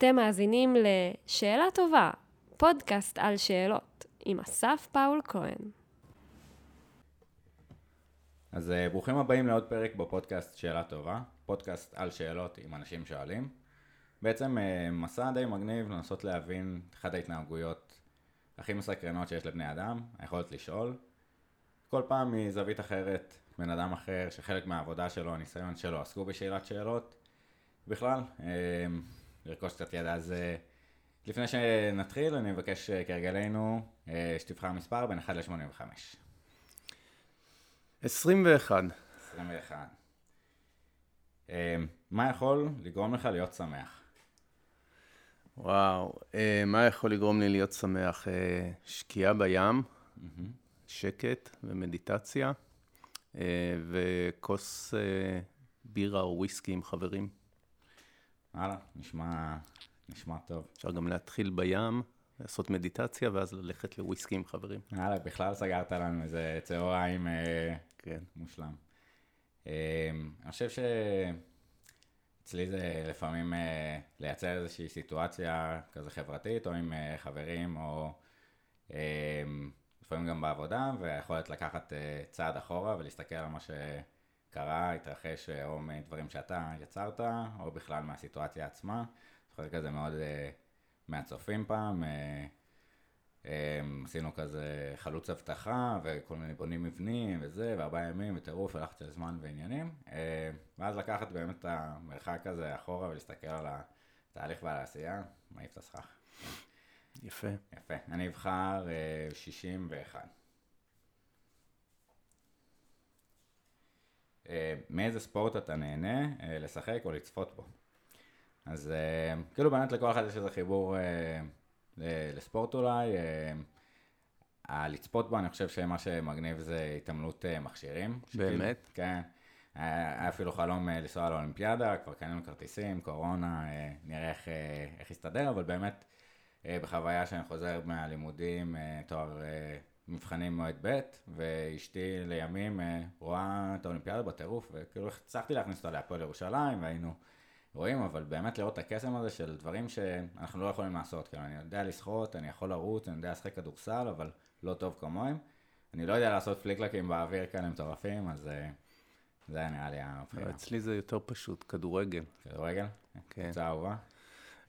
אתם מאזינים ל"שאלה טובה", פודקאסט על שאלות, עם אסף פאול כהן. אז אה, ברוכים הבאים לעוד פרק בפודקאסט שאלה טובה, פודקאסט על שאלות עם אנשים שואלים. בעצם אה, מסע די מגניב לנסות להבין את אחת ההתנהגויות הכי מסקרנות שיש לבני אדם, היכולת לשאול. כל פעם מזווית אחרת, בן אדם אחר, שחלק מהעבודה שלו, הניסיון שלו, עסקו בשאלת שאלות. בכלל, אה, לרכוש קצת ידע. אז לפני שנתחיל, אני מבקש כרגלנו שתבחר מספר בין 1 ל-85. 21. 21. מה יכול לגרום לך להיות שמח? וואו, אה, מה יכול לגרום לי להיות שמח? אה, שקיעה בים, mm-hmm. שקט ומדיטציה, אה, וכוס בירה או וויסקי עם חברים. הלאה, נשמע, נשמע טוב. אפשר גם להתחיל בים, לעשות מדיטציה, ואז ללכת לוויסקי עם חברים. יאללה, בכלל סגרת לנו איזה צהריים כן. מושלם. אני חושב שאצלי זה לפעמים לייצר איזושהי סיטואציה כזה חברתית, או עם חברים, או לפעמים גם בעבודה, והיכולת לקחת צעד אחורה ולהסתכל על מה שקרה, התרחש, או מדברים שאתה יצרת, או בכלל מהסיטואציה עצמה. זוכר כזה מאוד מהצופים פעם. עשינו כזה חלוץ אבטחה וכל מיני בונים מבנים וזה, וארבעה ימים וטירוף ולחץ של זמן ועניינים. ואז לקחת באמת את המרחק הזה אחורה ולהסתכל על התהליך ועל העשייה, מעיף את הסכך. יפה. יפה. אני אבחר 61. מאיזה ספורט אתה נהנה לשחק או לצפות בו? אז כאילו באמת לכל אחד יש איזה חיבור לספורט אולי. אה, לצפות בו, אני חושב שמה שמגניב זה התעמלות אה, מכשירים. באמת? שכאילו, כן. היה אפילו חלום אה, לנסוע לאולימפיאדה, כבר קנינו כרטיסים, קורונה, נראה איך, איך יסתדר, אבל באמת, בחוויה שאני חוזר מהלימודים, תואר מבחנים מועד ב', ואשתי לימים רואה את האולימפיאדה בטירוף, וכאילו הצלחתי להכניס אותה להפועל ירושלים, והיינו... רואים, אבל באמת לראות את הקסם הזה של דברים שאנחנו לא יכולים לעשות. כאילו, אני יודע לשחות, אני יכול לרוץ, אני יודע לשחק כדורסל, אבל לא טוב כמוהם. אני לא יודע לעשות פליקלקים באוויר כאלה מטורפים, אז uh, זה היה נראה לי הבחירה. לא, אצלי זה יותר פשוט, כדורגל. כדורגל? כן. קבוצה אהובה?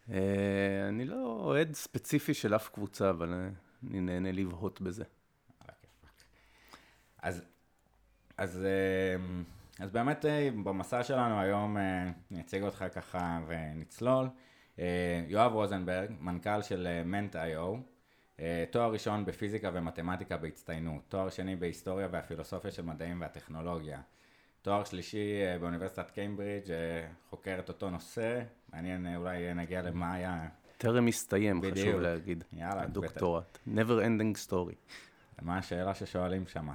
Uh, אני לא אוהד ספציפי של אף קבוצה, אבל אני נהנה לבהות בזה. אז, אז uh, אז באמת אה, במסע שלנו היום אה, אני אציג אותך ככה ונצלול. אה, יואב רוזנברג, מנכ"ל של מנט.איו, תואר ראשון בפיזיקה ומתמטיקה בהצטיינות, תואר שני בהיסטוריה והפילוסופיה של מדעים והטכנולוגיה, תואר שלישי באוניברסיטת קיימברידג', חוקר את אותו נושא, מעניין אולי נגיע למה היה... טרם הסתיים, בדיוק. חשוב להגיד. יאללה. דוקטורט. never ending story. מה השאלה ששואלים שמה?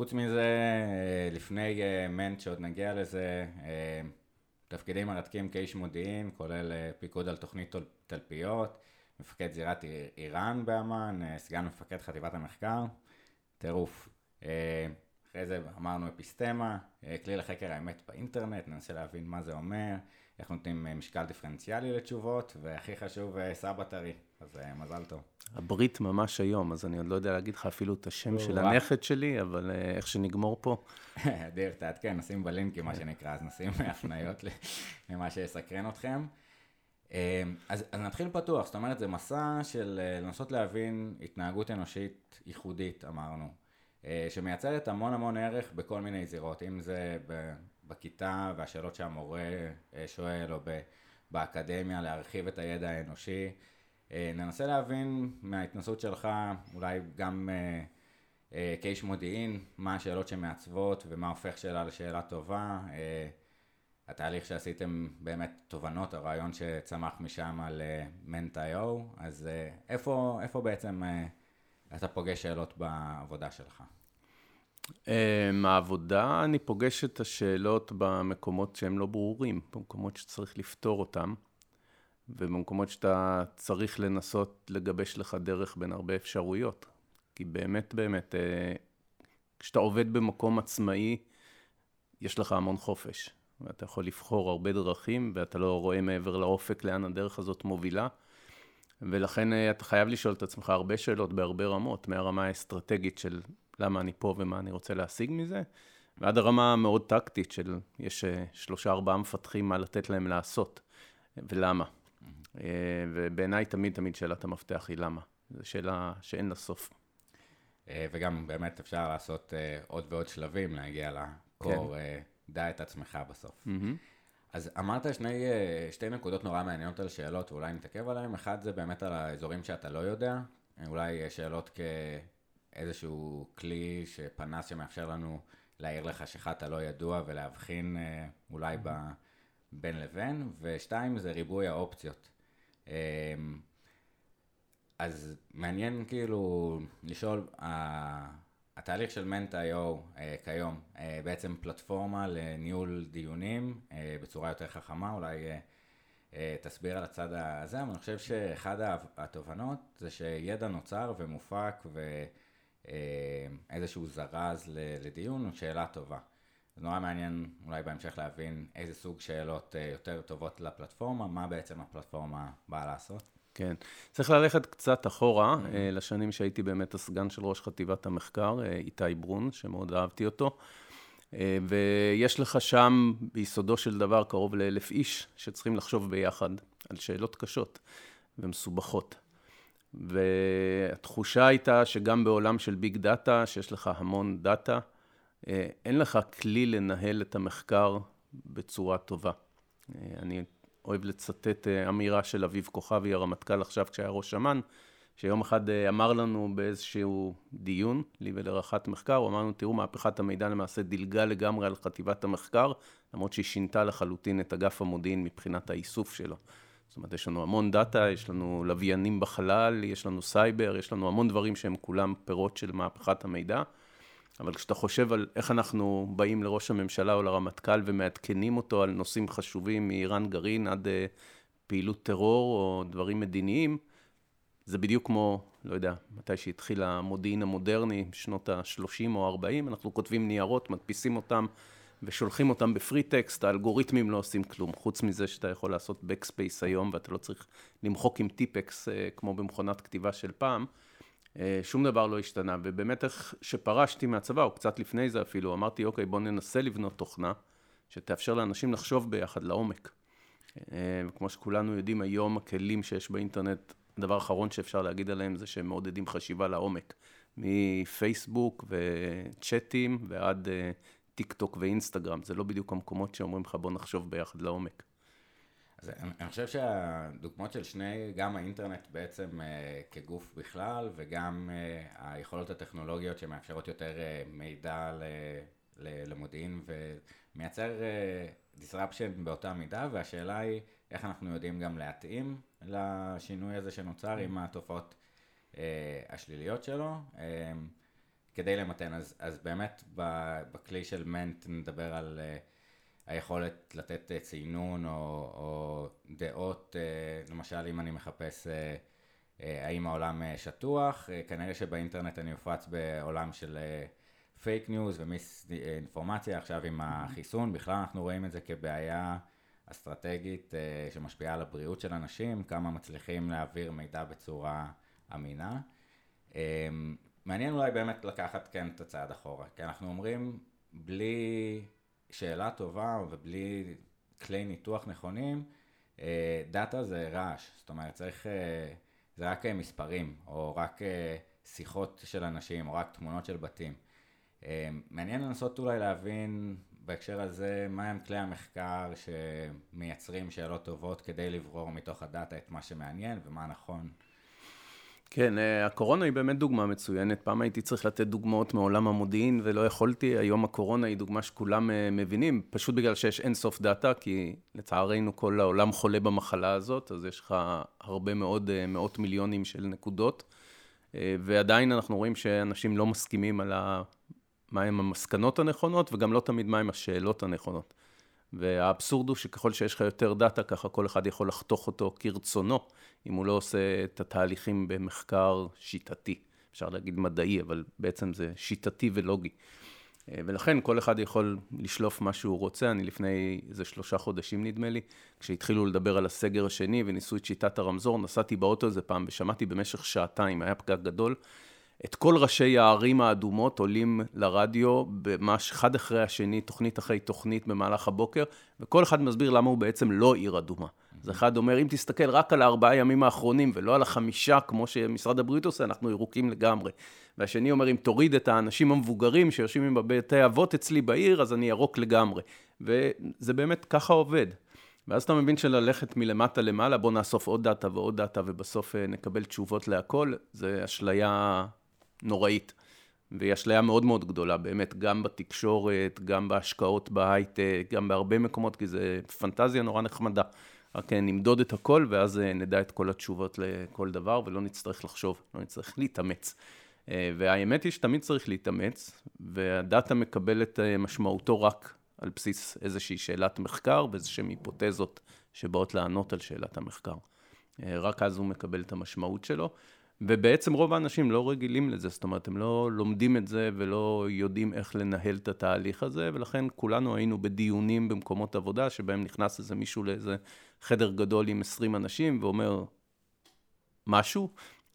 חוץ מזה, אה, לפני אה, מנט שעוד נגיע לזה, אה, תפקידים מרתקים כאיש מודיעין, כולל פיקוד על תוכנית תלפיות, מפקד זירת איראן באמ"ן, סגן מפקד חטיבת המחקר, טירוף. אחרי זה אמרנו אפיסטמה, כלי לחקר האמת באינטרנט, ננסה להבין מה זה אומר, איך נותנים משקל דיפרנציאלי לתשובות, והכי חשוב, סבא טרי, אז מזל טוב. הברית ממש היום, אז אני עוד לא יודע להגיד לך אפילו את השם של הנכד שלי, אבל אה, איך שנגמור פה. אדיר, תעדכן, נשים בלינקים, מה שנקרא, אז נשים הפניות למה שיסקרן אתכם. אה, אז, אז נתחיל פתוח, זאת אומרת, זה מסע של אה, לנסות להבין התנהגות אנושית ייחודית, אמרנו, שמייצרת המון המון ערך בכל מיני זירות, אם זה בכיתה והשאלות שהמורה שואל, או באקדמיה, להרחיב את הידע האנושי. אה, ננסה להבין מההתנסות שלך, אולי גם אה, אה, כאיש מודיעין, מה השאלות שמעצבות ומה הופך שאלה לשאלה טובה. התהליך שעשיתם באמת תובנות, הרעיון שצמח משם על מנט.איו, אז איפה, איפה בעצם אתה פוגש שאלות בעבודה שלך? מהעבודה אני פוגש את השאלות במקומות שהם לא ברורים, במקומות שצריך לפתור אותם. ובמקומות שאתה צריך לנסות לגבש לך דרך בין הרבה אפשרויות. כי באמת, באמת, אה, כשאתה עובד במקום עצמאי, יש לך המון חופש. ואתה יכול לבחור הרבה דרכים, ואתה לא רואה מעבר לאופק לאן הדרך הזאת מובילה. ולכן אה, אתה חייב לשאול את עצמך הרבה שאלות בהרבה רמות, מהרמה האסטרטגית של למה אני פה ומה אני רוצה להשיג מזה, ועד הרמה המאוד טקטית של יש אה, שלושה ארבעה מפתחים מה לתת להם לעשות, ולמה. Mm-hmm. ובעיניי תמיד תמיד שאלת המפתח היא למה. זו שאלה שאין לה סוף. וגם באמת אפשר לעשות עוד ועוד שלבים להגיע לקור, כן. דע את עצמך בסוף. Mm-hmm. אז אמרת שני, שתי נקודות נורא מעניינות על שאלות, ואולי נתעכב עליהן. אחד זה באמת על האזורים שאתה לא יודע, אולי שאלות כאיזשהו כלי שפנס שמאפשר לנו להעיר לך שאתה לא ידוע ולהבחין אה, אולי ב, בין לבין, ושתיים זה ריבוי האופציות. אמ, אז מעניין כאילו לשאול, התהליך של מנט.io אה, כיום, אה, בעצם פלטפורמה לניהול דיונים אה, בצורה יותר חכמה, אולי תסביר על הצד הזה, אבל אני חושב שאחד התובנות זה שידע נוצר ומופק ואיזשהו זרז לדיון הוא שאלה טובה. זה נורא מעניין אולי בהמשך להבין איזה סוג שאלות אה, יותר טובות לפלטפורמה, מה בעצם הפלטפורמה באה לעשות. כן. צריך ללכת קצת אחורה, mm-hmm. לשנים שהייתי באמת הסגן של ראש חטיבת המחקר, אה, איתי ברון, שמאוד אהבתי אותו. אה, ויש לך שם, ביסודו של דבר, קרוב לאלף איש שצריכים לחשוב ביחד על שאלות קשות ומסובכות. והתחושה הייתה שגם בעולם של ביג דאטה, שיש לך המון דאטה, אין לך כלי לנהל את המחקר בצורה טובה. אני אוהב לצטט אה, אמירה של אביב כוכבי, הרמטכ"ל עכשיו כשהיה ראש אמ"ן, שיום אחד אה, אמר לנו באיזשהו דיון, לי ולרח"ט מחקר, הוא אמר לנו, תראו, מהפכת המידע למעשה דילגה לגמרי על חטיבת המחקר, למרות שהיא שינתה לחלוטין את אגף המודיעין מבחינת האיסוף שלו. זאת אומרת, יש לנו המון דאטה, יש לנו לוויינים בחלל, יש לנו סייבר, יש לנו המון דברים שהם כולם פירות של מהפכת המידע. אבל כשאתה חושב על איך אנחנו באים לראש הממשלה או לרמטכ"ל ומעדכנים אותו על נושאים חשובים מאיראן גרעין עד uh, פעילות טרור או דברים מדיניים, זה בדיוק כמו, לא יודע, מתי שהתחיל המודיעין המודרני, שנות ה-30 או 40, אנחנו כותבים ניירות, מדפיסים אותם ושולחים אותם בפרי טקסט, האלגוריתמים לא עושים כלום, חוץ מזה שאתה יכול לעשות backspace היום ואתה לא צריך למחוק עם טיפקס uh, כמו במכונת כתיבה של פעם. אה, שום דבר לא השתנה, ובאמת איך שפרשתי מהצבא, או קצת לפני זה אפילו, אמרתי, אוקיי, בואו ננסה לבנות תוכנה שתאפשר לאנשים לחשוב ביחד לעומק. אה, כמו שכולנו יודעים, היום הכלים שיש באינטרנט, הדבר האחרון שאפשר להגיד עליהם זה שהם מעודדים חשיבה לעומק. מפייסבוק וצ'אטים ועד אה, טיק טוק ואינסטגרם, זה לא בדיוק המקומות שאומרים לך בוא נחשוב ביחד לעומק. אז אני, אני חושב שהדוגמאות של שני, גם האינטרנט בעצם אה, כגוף בכלל, וגם אה, היכולות הטכנולוגיות שמאפשרות יותר אה, מידע ל, ל, למודיעין, ומייצר אה, disruption באותה מידה, והשאלה היא איך אנחנו יודעים גם להתאים לשינוי הזה שנוצר עם התופעות אה, השליליות שלו. אה, כדי למתן, אז, אז באמת בכלי של מנט נדבר על אה, היכולת לתת אה, צינון או, או דעות, אה, למשל אם אני מחפש אה, האם העולם שטוח, כנראה שבאינטרנט אני הופץ בעולם של פייק ניוז ומיסאינפורמציה, עכשיו עם החיסון, בכלל אנחנו רואים את זה כבעיה אסטרטגית שמשפיעה על הבריאות של אנשים, כמה מצליחים להעביר מידע בצורה אמינה. מעניין אולי באמת לקחת כן את הצעד אחורה, כי אנחנו אומרים בלי שאלה טובה ובלי כלי ניתוח נכונים, אה, דאטה זה רעש, זאת אומרת צריך, אה, זה רק אה, מספרים, או רק שיחות של אנשים, או רק תמונות של בתים. מעניין לנסות אולי להבין בהקשר הזה, מהם כלי המחקר שמייצרים שאלות טובות כדי לברור מתוך הדאטה את מה שמעניין ומה נכון. כן, אה, הקורונה היא באמת דוגמה מצוינת. פעם הייתי צריך לתת דוגמאות מעולם המודיעין ולא יכולתי. היום הקורונה היא דוגמה שכולם אה, מבינים, פשוט בגלל שיש אין סוף דאטה, כי לצערנו כל העולם חולה במחלה הזאת, אז יש לך הרבה מאוד, אה, מאות מיליונים של נקודות. ועדיין אנחנו רואים שאנשים לא מסכימים על ה... מהם המסקנות הנכונות, וגם לא תמיד מהם השאלות הנכונות. והאבסורד הוא שככל שיש לך יותר דאטה, ככה כל אחד יכול לחתוך אותו כרצונו, אם הוא לא עושה את התהליכים במחקר שיטתי. אפשר להגיד מדעי, אבל בעצם זה שיטתי ולוגי. אה, ולכן כל אחד יכול לשלוף מה שהוא רוצה. אני לפני איזה שלושה חודשים, נדמה לי, כשהתחילו לדבר על הסגר השני וניסו את שיטת הרמזור, נסעתי באוטו איזה פעם ושמעתי במשך שעתיים, היה פקק גדול, את כל ראשי הערים האדומות עולים לרדיו, ממש אחד אחרי השני, תוכנית אחרי תוכנית במהלך הבוקר, וכל אחד מסביר למה הוא בעצם לא עיר אדומה. אז אחד אומר, אם תסתכל רק על הארבעה ימים האחרונים ולא על החמישה, כמו שמשרד הבריאות עושה, אנחנו ירוקים לגמרי. והשני אומר, אם תוריד את האנשים המבוגרים שיושבים בבתי אבות אצלי בעיר, אז אני ירוק לגמרי. וזה באמת ככה עובד. ואז אתה מבין שללכת מלמטה למעלה, בוא נאסוף עוד דאטה ועוד דאטה, ובסוף אה, נקבל תשובות להכל, זה אשליה נוראית. והיא אשליה מאוד מאוד גדולה, באמת, גם בתקשורת, גם בהשקעות בהייטק, גם בהרבה מקומות, כי זה פנטזיה נורא נחמדה. רק אה, נמדוד את הכל, ואז אה, נדע את כל התשובות לכל דבר, ולא נצטרך לחשוב, לא נצטרך להתאמץ. אה, והאמת היא שתמיד צריך להתאמץ, והדאטה מקבל את משמעותו רק על בסיס איזושהי שאלת מחקר ואיזשהן היפותזות שבאות לענות על שאלת המחקר. רק אז הוא מקבל את המשמעות שלו. ובעצם רוב האנשים לא רגילים לזה, זאת אומרת, הם לא לומדים את זה ולא יודעים איך לנהל את התהליך הזה, ולכן כולנו היינו בדיונים במקומות עבודה, שבהם נכנס איזה מישהו לאיזה חדר גדול עם 20 אנשים ואומר משהו,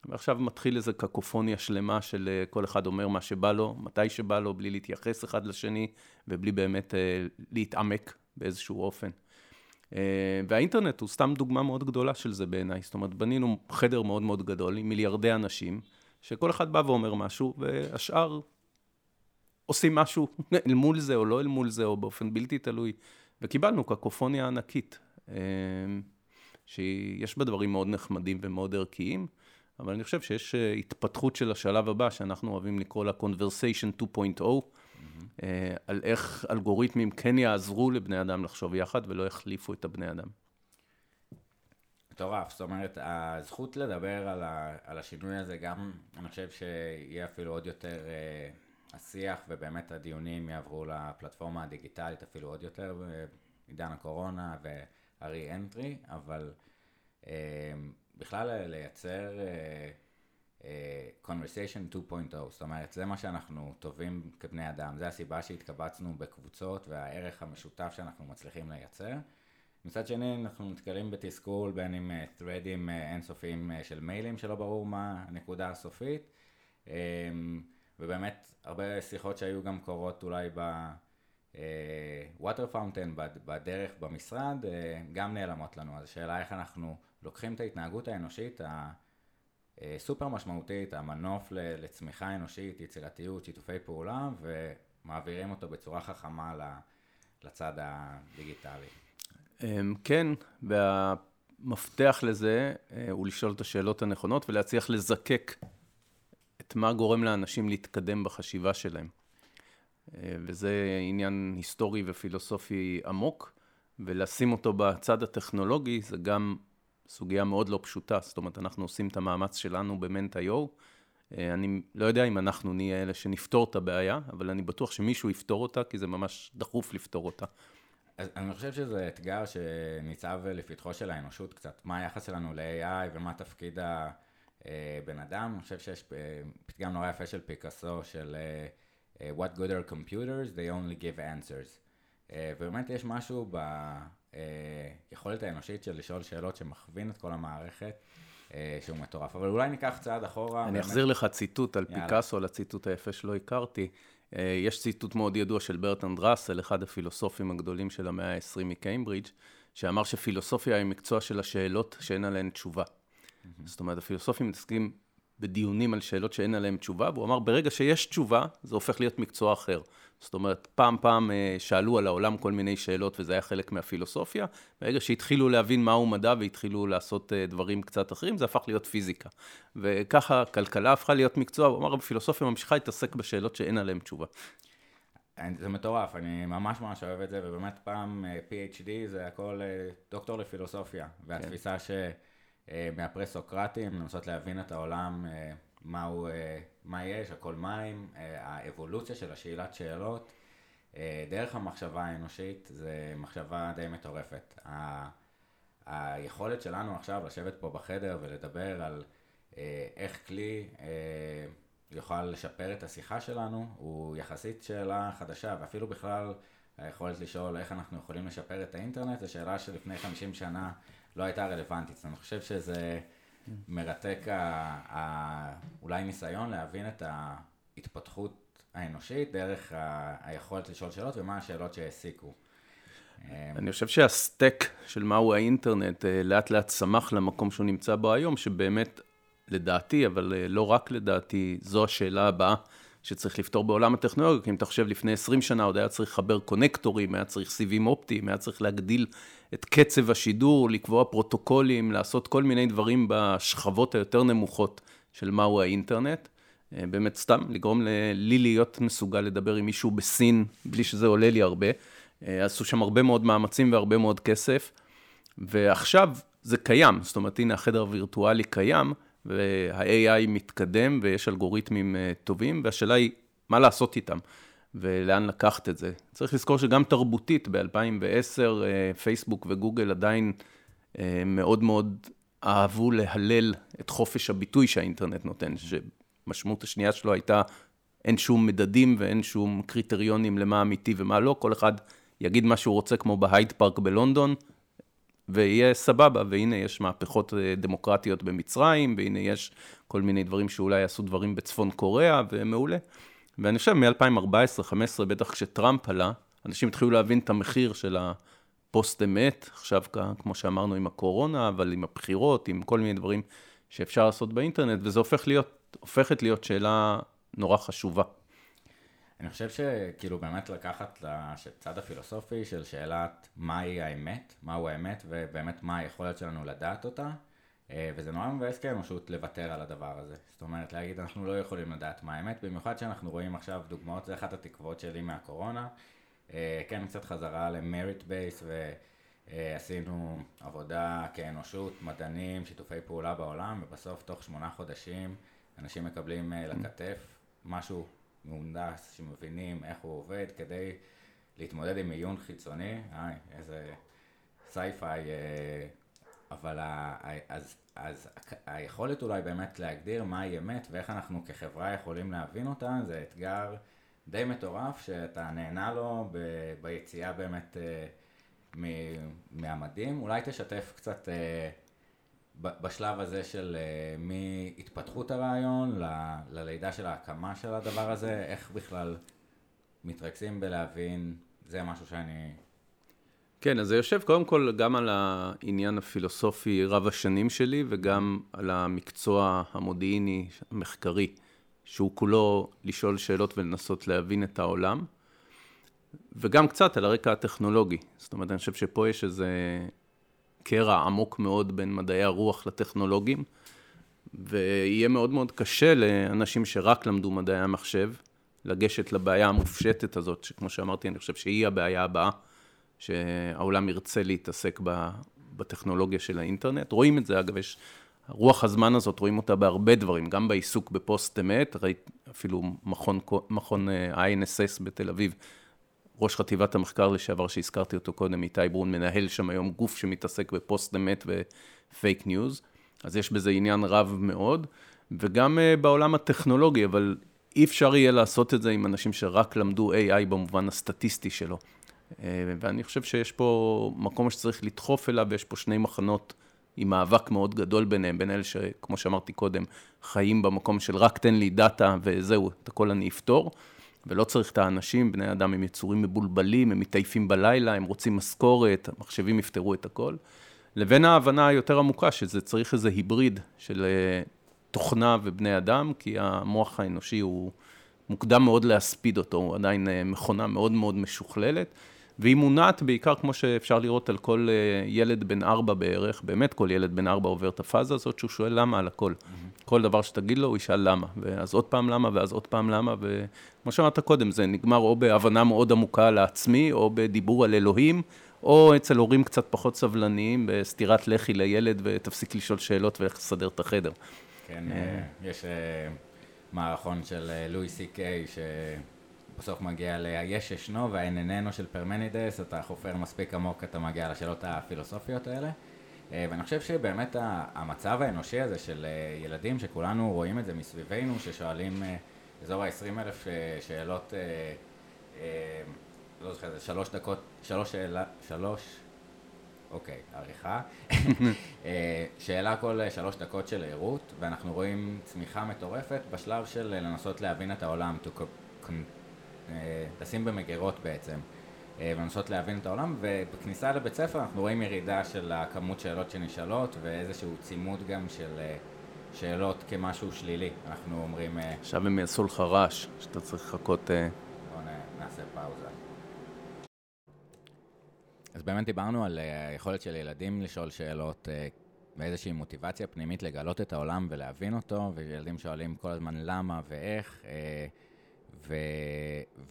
ועכשיו מתחיל איזו קקופוניה שלמה של אה, כל אחד אומר מה שבא לו, מתי שבא לו, בלי להתייחס אחד לשני, ובלי באמת אה, להתעמק באיזשהו אופן. אה, והאינטרנט הוא סתם דוגמה מאוד גדולה של זה בעיניי. זאת אומרת, בנינו חדר מאוד מאוד גדול עם מיליארדי אנשים, שכל אחד בא ואומר משהו, והשאר עושים משהו אל מול זה או לא אל מול זה, או באופן בלתי תלוי. וקיבלנו קקופוניה ענקית, אה, שיש בה דברים מאוד נחמדים ומאוד ערכיים, אבל אני חושב שיש אה, התפתחות של השלב הבא, שאנחנו אוהבים לקרוא לה Conversation 2.0, אה, על איך אלגוריתמים כן יעזרו לבני אדם לחשוב יחד ולא יחליפו את הבני אדם. מטורף, זאת אומרת, הזכות לדבר על, ה, על השינוי הזה גם, אני חושב שיהיה אפילו עוד יותר uh, השיח ובאמת הדיונים יעברו לפלטפורמה הדיגיטלית אפילו עוד יותר בעידן הקורונה והרי-אנטרי, אבל uh, בכלל לייצר uh, conversation 2.0, זאת אומרת, זה מה שאנחנו טובים כבני אדם, זה הסיבה שהתקבצנו בקבוצות והערך המשותף שאנחנו מצליחים לייצר. מצד שני, אנחנו נתקלים בתסכול בין עם threadים אינסופיים של מיילים שלא ברור מה הנקודה הסופית, ובאמת הרבה שיחות שהיו גם קורות אולי ב... water fountain בדרך במשרד גם נעלמות לנו, אז השאלה איך אנחנו לוקחים את ההתנהגות האנושית, אה, סופר משמעותית, המנוף לצמיחה אנושית, יצירתיות, שיתופי פעולה, ומעבירים אותו בצורה חכמה לצד הדיגיטלי. אמ, כן, והמפתח לזה אה, הוא לשאול את השאלות הנכונות ולהצליח לזקק את מה גורם לאנשים להתקדם בחשיבה שלהם. אה, וזה עניין היסטורי ופילוסופי עמוק, ולשים אותו בצד הטכנולוגי זה גם סוגיה מאוד לא פשוטה, זאת אומרת, אנחנו עושים את המאמץ שלנו במנט.io. אה, אני לא יודע אם אנחנו נהיה אלה שנפתור את הבעיה, אבל אני בטוח שמישהו יפתור אותה, כי זה ממש דחוף לפתור אותה. אז אני חושב שזה אתגר שניצב לפתחו של האנושות קצת, מה היחס שלנו ל-AI ומה תפקיד הבן אדם. אני חושב שיש פתגם נורא יפה של פיקאסו, של אה, What good are computers? They only give answers. אה, ובאמת יש משהו ב... היכולת אה, האנושית של לשאול שאלות שמכווין את כל המערכת, אה, שהוא מטורף. אבל אולי ניקח צעד אחורה. אני באמת... אחזיר לך ציטוט על יאללה. פיקאסו, על הציטוט היפה שלא הכרתי. אה, יש ציטוט מאוד ידוע של ברטנד ראסל, אחד הפילוסופים הגדולים של המאה ה-20 מקיימברידג', שאמר שפילוסופיה היא מקצוע של השאלות שאין עליהן תשובה. Mm-hmm. זאת אומרת, הפילוסופים מתעסקים בדיונים על שאלות שאין עליהן תשובה, והוא אמר, ברגע שיש תשובה, זה הופך להיות מקצוע אחר. זאת אומרת, פעם פעם אה, שאלו על העולם כל מיני שאלות, וזה היה חלק מהפילוסופיה. ברגע שהתחילו להבין מהו מדע והתחילו לעשות אה, דברים קצת אחרים, זה הפך להיות פיזיקה. וככה הכלכלה הפכה להיות מקצוע, הוא אמר, הפילוסופיה ממשיכה להתעסק בשאלות שאין עליהן תשובה. זה מטורף, אני ממש ממש אוהב את זה, ובאמת פעם אה, PhD זה הכל דוקטור לפילוסופיה, והתפיסה כן. שמהפרה-סוקרטים, לנסות להבין את העולם מהו, אה, מה יש, הכל מים, אה, האבולוציה של השאלת שאלות, אה, דרך המחשבה האנושית זה מחשבה די מטורפת. ה, היכולת שלנו עכשיו לשבת פה בחדר ולדבר על איך כלי יוכל לשפר את השיחה שלנו, הוא יחסית שאלה חדשה, ואפילו בכלל היכולת לשאול איך אנחנו יכולים לשפר את האינטרנט, זו שאלה שלפני 50 שנה לא הייתה רלוונטית. אני חושב שזה מרתק, ה, ה, אולי ניסיון להבין את ההתפתחות האנושית דרך ה, היכולת לשאול שאלות ומה השאלות שהעסיקו. אני חושב שהסטק של מהו האינטרנט אה, לאט לאט צמח למקום שהוא נמצא בו היום, שבאמת, לדעתי, אבל אה, לא רק לדעתי, זו השאלה הבאה שצריך לפתור בעולם הטכנולוגיה, כי אם אתה חושב לפני 20 שנה עוד היה צריך לחבר קונקטורים, היה צריך סיבים אופטיים, היה צריך להגדיל את קצב השידור, לקבוע פרוטוקולים, לעשות כל מיני דברים בשכבות היותר נמוכות של מהו האינטרנט. אה, באמת סתם, לגרום לי להיות מסוגל לדבר עם מישהו בסין, בלי שזה עולה לי הרבה. אה, עשו שם הרבה מאוד מאמצים והרבה מאוד כסף, ועכשיו זה קיים, זאת אומרת, הנה החדר הווירטואלי קיים, וה-AI מתקדם ויש אלגוריתמים אה, טובים, והשאלה היא מה לעשות איתם ולאן לקחת את זה. צריך לזכור שגם תרבותית, ב-2010 אה, פייסבוק וגוגל עדיין מאוד מאוד אהבו להלל את חופש הביטוי שהאינטרנט נותן, שמשמעות השנייה שלו הייתה אין שום מדדים ואין שום קריטריונים למה אמיתי ומה לא, כל אחד יגיד מה שהוא רוצה, כמו בהייד פארק בלונדון, ויהיה סבבה, והנה יש מהפכות אה, דמוקרטיות במצרים, והנה יש כל מיני דברים שאולי יעשו דברים בצפון קוריאה, ומעולה. ואני חושב מ-2014-2015, בטח כשטראמפ עלה, אנשים התחילו להבין את המחיר של הפוסט אמת, עכשיו כמו שאמרנו עם הקורונה, אבל עם הבחירות, עם כל מיני דברים שאפשר לעשות באינטרנט, וזה הופך להיות, הופכת להיות שאלה נורא חשובה. אני חושב שכאילו באמת לקחת לצד הפילוסופי של שאלת מהי האמת, מהו האמת ובאמת מה היכולת שלנו לדעת אותה אה, וזה נורא מבאס כאנושות לוותר על הדבר הזה. זאת אומרת להגיד אנחנו לא יכולים לדעת מה האמת, במיוחד שאנחנו רואים עכשיו דוגמאות, זה אחת התקוות שלי מהקורונה. אה, כן, קצת חזרה למריט בייס ועשינו עבודה כאנושות, מדענים, שיתופי פעולה בעולם ובסוף תוך שמונה חודשים אנשים מקבלים אה, לכתף משהו מהונדס, שמבינים איך הוא עובד, כדי להתמודד עם עיון חיצוני, היי, איזה סייפיי, אה, אבל ה, אז, אז היכולת אולי באמת להגדיר מהי אמת ואיך אנחנו כחברה יכולים להבין אותה, זה אתגר די מטורף שאתה נהנה לו ב, ביציאה באמת אה, מהמדים. אולי תשתף קצת אה, בשלב הזה של uh, מהתפתחות הרעיון ל- ללידה של ההקמה של הדבר הזה, איך בכלל מתרכזים בלהבין, זה משהו שאני... כן, אז זה יושב קודם כל גם על העניין הפילוסופי רב השנים שלי וגם על המקצוע המודיעיני, המחקרי, שהוא כולו לשאול שאלות ולנסות להבין את העולם, וגם קצת על הרקע הטכנולוגי. זאת אומרת, אני חושב שפה יש איזה קרע עמוק מאוד בין מדעי הרוח לטכנולוגים, ויהיה מאוד מאוד קשה לאנשים שרק למדו מדעי המחשב, לגשת לבעיה המופשטת הזאת, שכמו שאמרתי, אני חושב שהיא הבעיה הבאה, שהעולם ירצה להתעסק בטכנולוגיה של האינטרנט. רואים את זה, אגב, יש... רוח הזמן הזאת, רואים אותה בהרבה דברים, גם בעיסוק בפוסט אמת, ראית אפילו מכון, מכון אה, INSS בתל אביב, ראש חטיבת המחקר לשעבר שהזכרתי אותו קודם, איתי ברון, מנהל שם היום גוף שמתעסק בפוסט אמת ופייק ניוז, אז יש בזה עניין רב מאוד, וגם uh, בעולם הטכנולוגי, אבל אי אפשר יהיה לעשות את זה עם אנשים שרק למדו AI במובן הסטטיסטי שלו. Uh, ואני חושב שיש פה מקום שצריך לדחוף אליו, ויש פה שני מחנות עם מאבק מאוד גדול ביניהם, בין אלה שכמו שאמרתי קודם, חיים במקום של רק תן לי דאטה וזהו, את הכל אני אפתור. ולא צריך את האנשים, בני אדם הם יצורים מבולבלים, הם מתעייפים בלילה, הם רוצים משכורת, המחשבים יפתרו את הכל, לבין ההבנה היותר עמוקה שזה צריך איזה היבריד של אה, תוכנה ובני אדם, כי המוח האנושי הוא מוקדם מאוד להספיד אותו, הוא עדיין אה, מכונה מאוד מאוד משוכללת. והיא מונעת בעיקר, כמו שאפשר לראות על כל אה, ילד בן ארבע בערך, באמת כל ילד בן ארבע עובר את הפאזה הזאת, שהוא שואל למה על הכל. Mm-hmm. כל דבר שתגיד לו, הוא ישאל למה, ואז עוד פעם למה, ואז עוד פעם למה, וכמו שאמרת קודם, זה נגמר או בהבנה מאוד עמוקה לעצמי, או בדיבור על אלוהים, או אצל הורים קצת פחות סבלניים, בסטירת לחי לילד, ותפסיק לשאול שאלות ואיך לסדר את החדר. כן, אה. יש מערכון של לואי סי קיי, בסוף מגיע ל"היש ישנו והאין איננו" של פרמנידס, אתה חופר מספיק עמוק, אתה מגיע לשאלות הפילוסופיות האלה. אה, ואני חושב שבאמת המצב האנושי הזה של אה, ילדים, שכולנו רואים את זה מסביבנו, ששואלים אה, אזור ה-20 אלף שאלות, לא זוכר, זה שלוש דקות, שלוש שאלה, שלוש, אוקיי, עריכה. שאלה כל שלוש דקות של ערות, ואנחנו רואים צמיחה מטורפת בשלב של לנסות להבין את העולם, to לשים במגירות בעצם. אה, ולנסות להבין את העולם, ובכניסה לבית ספר אנחנו רואים ירידה של הכמות שאלות שנשאלות ואיזשהו צימוד גם של אה, שאלות כמשהו שלילי. אנחנו אומרים... אה, עכשיו הם יעשו לך רעש, שאתה צריך לחכות... בואו נעשה פאוזה. אז באמת דיברנו על היכולת של ילדים לשאול שאלות ואיזושהי מוטיבציה פנימית לגלות את העולם ולהבין אותו, וילדים שואלים כל הזמן למה ואיך. ו...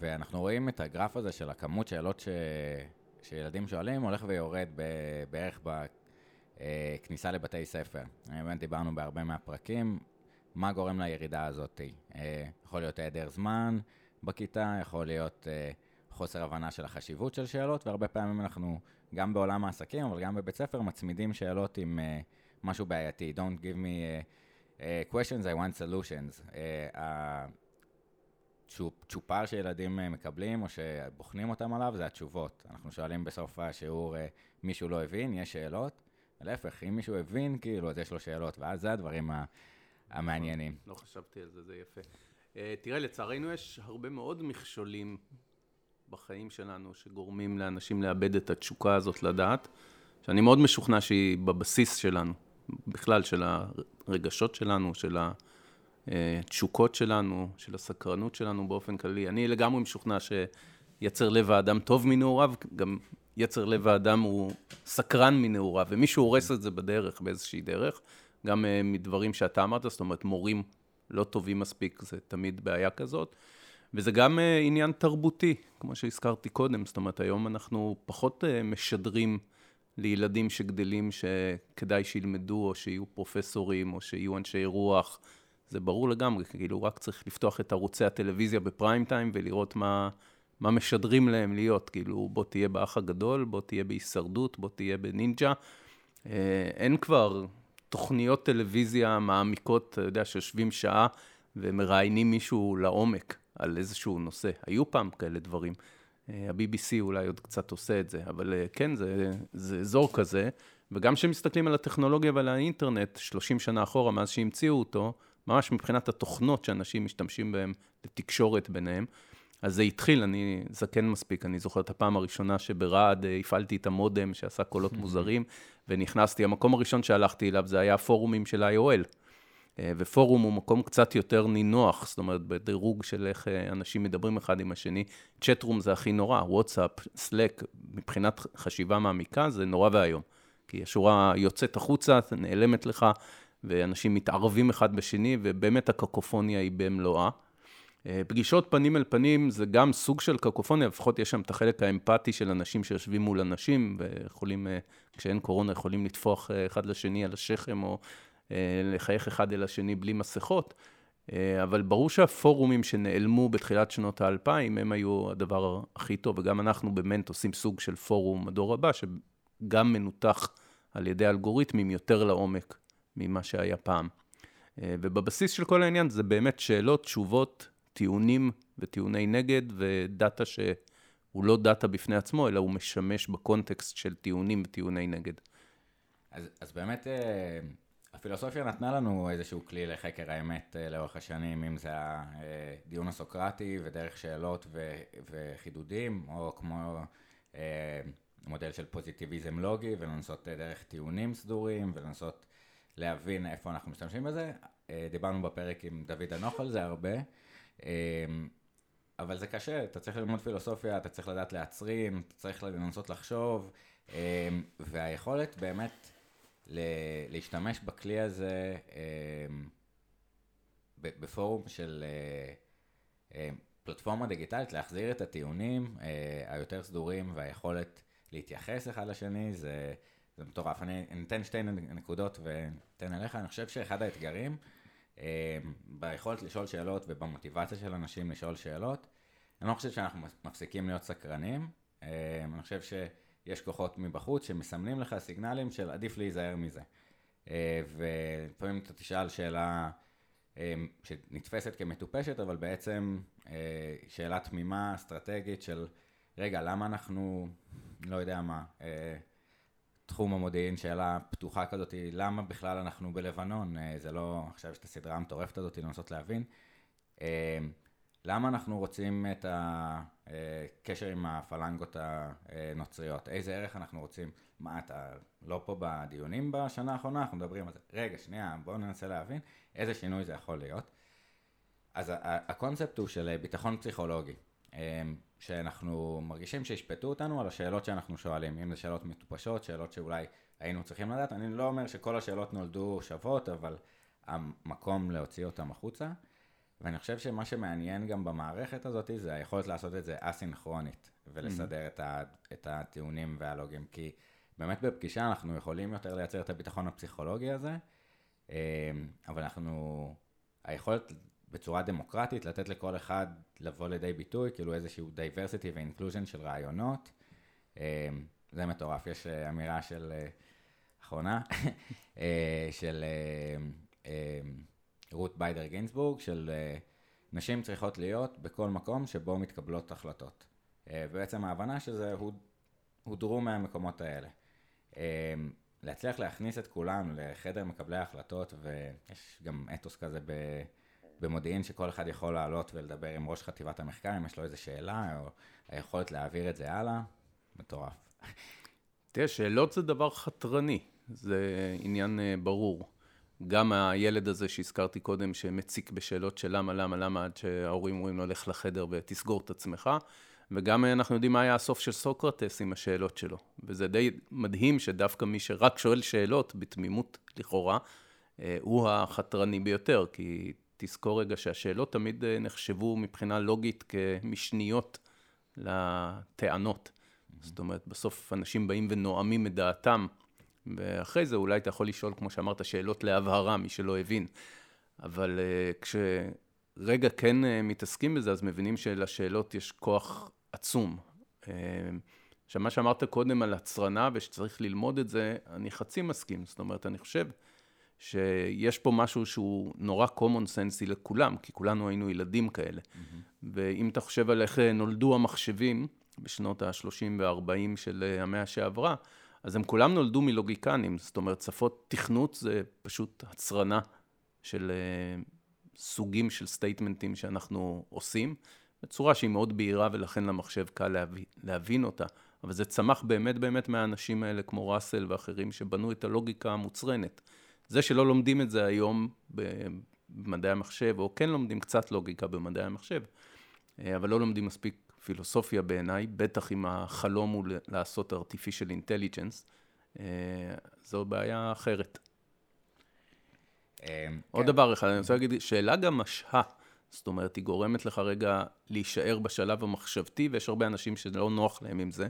ואנחנו רואים את הגרף הזה של הכמות שאלות ש... שילדים שואלים, הולך ויורד ב... בערך בכניסה לבתי ספר. באמת דיברנו בהרבה מהפרקים, מה גורם לירידה הזאת. אה, יכול להיות היעדר זמן בכיתה, יכול להיות אה, חוסר הבנה של החשיבות של שאלות, והרבה פעמים אנחנו, גם בעולם העסקים, אבל גם בבית ספר, מצמידים שאלות עם אה, משהו בעייתי. Don't give me questions, I want solutions. צ'ופר שילדים אה, מקבלים או שבוחנים אותם עליו זה התשובות. אנחנו שואלים בסוף השיעור, אה, מישהו לא הבין, יש שאלות. להפך, אם מישהו הבין, כאילו, אז יש לו שאלות, ואז זה הדברים המעניינים. לא חשבתי על זה, זה יפה. אה, תראה, לצערנו יש הרבה מאוד מכשולים בחיים שלנו שגורמים לאנשים לאבד את התשוקה הזאת לדעת, שאני מאוד משוכנע שהיא בבסיס שלנו, בכלל של הרגשות שלנו, של ה... התשוקות שלנו, של הסקרנות שלנו באופן כללי. אני לגמרי משוכנע שיצר לב האדם טוב מנעוריו, גם יצר לב האדם הוא סקרן מנעוריו, ומישהו הורס את זה בדרך, באיזושהי דרך, גם uh, מדברים שאתה אמרת, זאת אומרת, מורים לא טובים מספיק, זה תמיד בעיה כזאת. וזה גם uh, עניין תרבותי, כמו שהזכרתי קודם, זאת אומרת, היום אנחנו פחות משדרים לילדים שגדלים שכדאי שילמדו, או שיהיו פרופסורים, או שיהיו אנשי רוח. זה ברור לגמרי, כאילו רק צריך לפתוח את ערוצי הטלוויזיה בפריים טיים ולראות מה, מה משדרים להם להיות, כאילו בוא תהיה באח הגדול, בוא תהיה בהישרדות, בוא תהיה בנינג'ה. אה, אין כבר תוכניות טלוויזיה מעמיקות, אתה יודע, שיושבים שעה ומראיינים מישהו לעומק על איזשהו נושא. היו פעם כאלה דברים. אה, ה-BBC אולי עוד קצת עושה את זה, אבל אה, כן, זה, זה אזור כזה, וגם כשמסתכלים על הטכנולוגיה ועל האינטרנט, 30 שנה אחורה, מאז שהמציאו אותו, ממש מבחינת התוכנות שאנשים משתמשים בהן לתקשורת ביניהם. אז זה התחיל, אני זקן מספיק, אני זוכר את הפעם הראשונה שברעד אה, הפעלתי את המודם שעשה קולות מוזרים, ונכנסתי, המקום הראשון שהלכתי אליו זה היה הפורומים של IOL. אה, ופורום הוא מקום קצת יותר נינוח, זאת אומרת, בדירוג של איך אה, אנשים מדברים אחד עם השני. צ'טרום זה הכי נורא, וואטסאפ, סלק, מבחינת חשיבה מעמיקה, זה נורא ואיום. כי השורה יוצאת החוצה, נעלמת לך, ואנשים מתערבים אחד בשני, ובאמת הקקופוניה היא במלואה. אה, פגישות פנים אל פנים זה גם סוג של קקופוניה, לפחות יש שם את החלק האמפתי של אנשים שיושבים מול אנשים, ויכולים, אה, כשאין קורונה, יכולים לטפוח אה, אחד לשני על השכם, או לחייך אחד אל השני בלי מסכות. אבל ברור שהפורומים שנעלמו בתחילת שנות האלפיים, הם היו הדבר הכי טוב, וגם אנחנו במנט עושים סוג של פורום הדור הבא, שגם מנותח על ידי אלגוריתמים יותר לעומק ממה שהיה פעם. אה, ובבסיס של כל העניין זה באמת שאלות, תשובות, טיעונים וטיעוני נגד, ודאטה שהוא לא דאטה בפני עצמו, אלא הוא משמש בקונטקסט של טיעונים וטיעוני נגד. אז, אז באמת אה, הפילוסופיה נתנה לנו איזשהו כלי לחקר האמת אה, לאורך השנים, אם זה הדיון הסוקרטי ודרך שאלות ו, וחידודים, או כמו מודל של פוזיטיביזם לוגי, ולנסות דרך טיעונים סדורים, ולנסות להבין איפה אנחנו משתמשים בזה. אה, דיברנו בפרק עם דוד אנוך על זה הרבה, אה, אבל זה קשה, אתה צריך ללמוד פילוסופיה, אתה צריך לדעת להצרין, אתה צריך לנסות לחשוב, אה, והיכולת באמת להשתמש בכלי הזה בפורום של פלטפורמה דיגיטלית, להחזיר את הטיעונים היותר סדורים והיכולת להתייחס אחד לשני, זה... זה מטורף. אני אתן שתי נקודות ואתן אליך. אני חושב שאחד האתגרים, אה, ביכולת לשאול שאלות ובמוטיבציה של אנשים לשאול שאלות, אני לא חושב שאנחנו מפסיקים להיות סקרנים. אה, אני חושב יש כוחות מבחוץ שמסמנים לך סיגנלים של עדיף להיזהר מזה. אה, ולפעמים אתה תשאל שאלה שנתפסת כמטופשת, אבל בעצם שאלה תמימה, אסטרטגית של, רגע, למה אנחנו, לא יודע מה, תחום המודיעין, שאלה פתוחה כזאת, למה בכלל אנחנו בלבנון? זה לא, עכשיו יש את הסדרה המטורפת הזאת לנסות להבין. למה אנחנו רוצים את הקשר עם הפלנגות הנוצריות? איזה ערך אנחנו רוצים? מה, אתה לא פה בדיונים בשנה האחרונה? אנחנו מדברים על זה. רגע, שנייה, בואו ננסה להבין איזה שינוי זה יכול להיות. אז הקונספט הוא של ביטחון פסיכולוגי, שאנחנו מרגישים שישפטו אותנו על השאלות שאנחנו שואלים, אם זה שאלות מטופשות, שאלות שאולי היינו צריכים לדעת. אני לא אומר שכל השאלות נולדו שוות, אבל המקום להוציא אותן החוצה. ואני חושב שמה שמעניין גם במערכת הזאת זה היכולת לעשות את זה אסינכרונית ולסדר mm-hmm. את, ה, את הטיעונים והלוגים, כי באמת בפגישה אנחנו יכולים יותר לייצר את הביטחון הפסיכולוגי הזה, אמ, אבל אנחנו, היכולת בצורה דמוקרטית לתת לכל אחד לבוא לידי ביטוי, כאילו איזשהו diversity ו-inclusion של רעיונות, אמ, זה מטורף, יש אה, אמירה של, אה, אחרונה, אה, של רות ביידר גינסבורג, של נשים צריכות להיות בכל מקום שבו מתקבלות החלטות. ובעצם ההבנה שזה הודרו מהמקומות האלה. להצליח להכניס את כולם לחדר מקבלי ההחלטות, ויש גם אתוס כזה ב... במודיעין שכל אחד יכול לעלות ולדבר עם ראש חטיבת המחקר, אם יש לו איזו שאלה, או היכולת להעביר את זה הלאה, מטורף. תראה, שאלות זה דבר חתרני, זה עניין אה, ברור. גם הילד הזה שהזכרתי קודם, שמציק בשאלות של למה, למה, למה, עד שההורים אומרים לו, לך לחדר ותסגור את עצמך. וגם אנחנו יודעים מה היה הסוף של סוקרטס עם השאלות שלו. וזה די מדהים שדווקא מי שרק שואל שאלות, בתמימות לכאורה, אה, הוא החתרני ביותר, כי תזכור רגע שהשאלות תמיד אה, נחשבו מבחינה לוגית כמשניות לטענות. זאת אומרת, בסוף אנשים באים ונואמים את דעתם, ואחרי זה אולי אתה יכול לשאול, כמו שאמרת, שאלות להבהרה, מי שלא הבין. אבל uh, כשרגע כן uh, מתעסקים בזה, אז מבינים שלשאלות יש כוח עצום. Uh, עכשיו, מה שאמרת קודם על הצרנה ושצריך ללמוד את זה, אני חצי מסכים. זאת אומרת, אני חושב שיש פה משהו שהוא נורא common sense לכולם, כי כולנו היינו ילדים כאלה. Mm-hmm. ואם אתה חושב על איך נולדו המחשבים בשנות ה-30 וה-40 של המאה שעברה, אז הם כולם נולדו מלוגיקנים, זאת אומרת, שפות תכנות זה פשוט הצרנה של uh, סוגים של סטייטמנטים שאנחנו עושים, בצורה שהיא מאוד בהירה ולכן למחשב קל להבין, להבין אותה. אבל זה צמח באמת באמת מהאנשים האלה, כמו ראסל ואחרים, שבנו את הלוגיקה המוצרנת. זה שלא לומדים את זה היום במדעי המחשב, או כן לומדים קצת לוגיקה במדעי המחשב, אה, אבל לא לומדים מספיק פילוסופיה בעיניי, בטח אם החלום הוא לעשות artificial intelligence, אה, זו בעיה אחרת. אה, עוד כן. דבר אחד, אני רוצה להגיד, שאלה גם משהה. זאת אומרת, היא גורמת לך רגע להישאר בשלב המחשבתי, ויש הרבה אנשים שלא נוח להם עם זה,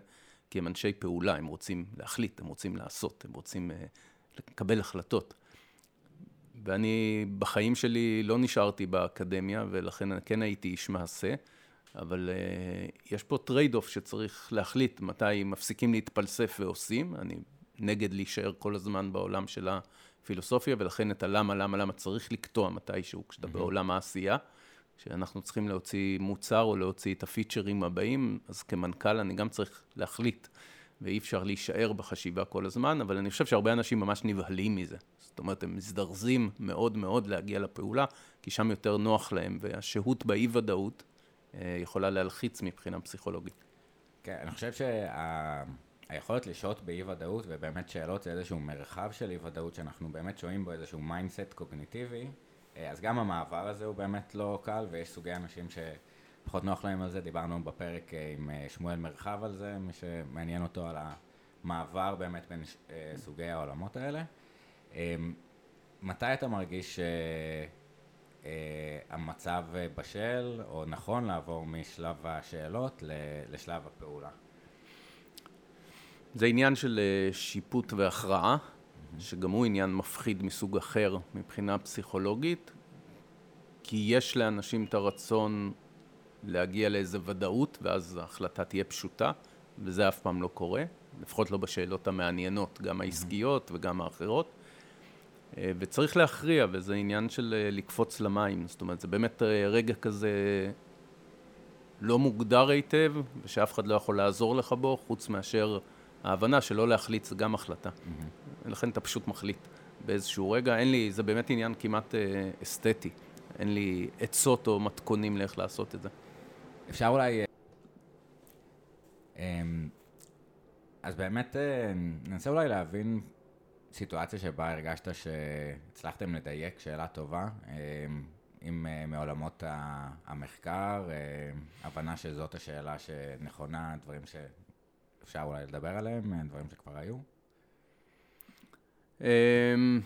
כי הם אנשי פעולה, הם רוצים להחליט, הם רוצים לעשות, הם רוצים uh, לקבל החלטות. ואני בחיים שלי לא נשארתי באקדמיה, ולכן כן הייתי איש מעשה, אבל uh, יש פה trade-off שצריך להחליט מתי מפסיקים להתפלסף ועושים. אני נגד להישאר כל הזמן בעולם של הפילוסופיה, ולכן את הלמה, למה, למה צריך לקטוע מתישהו כשאתה mm-hmm. בעולם העשייה. שאנחנו צריכים להוציא מוצר או להוציא את הפיצ'רים הבאים, אז כמנכ"ל אני גם צריך להחליט, ואי אפשר להישאר בחשיבה כל הזמן, אבל אני חושב שהרבה אנשים ממש נבהלים מזה. זאת אומרת, הם מזדרזים מאוד מאוד להגיע לפעולה, כי שם יותר נוח להם, והשהות באי-ודאות אה, יכולה להלחיץ מבחינה פסיכולוגית. כן, אני חושב שהיכולת שה... לשהות באי-ודאות, ובאמת שאלות זה איזשהו מרחב של אי-ודאות, שאנחנו באמת שוהים בו איזשהו mindset קוגניטיבי, אה, אז גם המעבר הזה הוא באמת לא קל, ויש סוגי אנשים שפחות נוח להם על זה, דיברנו בפרק אה, עם שמואל מרחב על זה, מי שמעניין אותו על המעבר באמת בין סוגי העולמות האלה. מתי אתה מרגיש שהמצב בשל, או נכון לעבור משלב השאלות לשלב הפעולה? זה עניין של אה, שיפוט והכרעה, שגם הוא עניין מפחיד מסוג אחר מבחינה פסיכולוגית, כי יש לאנשים את הרצון להגיע לאיזה ודאות, ואז ההחלטה תהיה פשוטה, וזה אף פעם לא קורה. לפחות לא בשאלות המעניינות, גם העסקיות וגם האחרות. אה, וצריך להכריע, וזה עניין של אה, לקפוץ למים. זאת אומרת, זה באמת אה, רגע כזה לא מוגדר היטב, ושאף אחד לא יכול לעזור לך בו, חוץ מאשר ההבנה שלא להחליט זה גם החלטה. Mm-hmm. לכן אתה פשוט מחליט באיזשהו רגע. אין לי, זה באמת עניין כמעט אסתטי. אין לי עצות או מתכונים לאיך לעשות את זה. אפשר אולי... אמ, אז באמת ננסה אולי להבין סיטואציה שבה הרגשת שהצלחתם לדייק שאלה טובה, אה, עם אה, מעולמות המחקר, אה, הבנה שזאת השאלה שנכונה, דברים שאפשר אולי לדבר עליהם, דברים שכבר היו? אמ,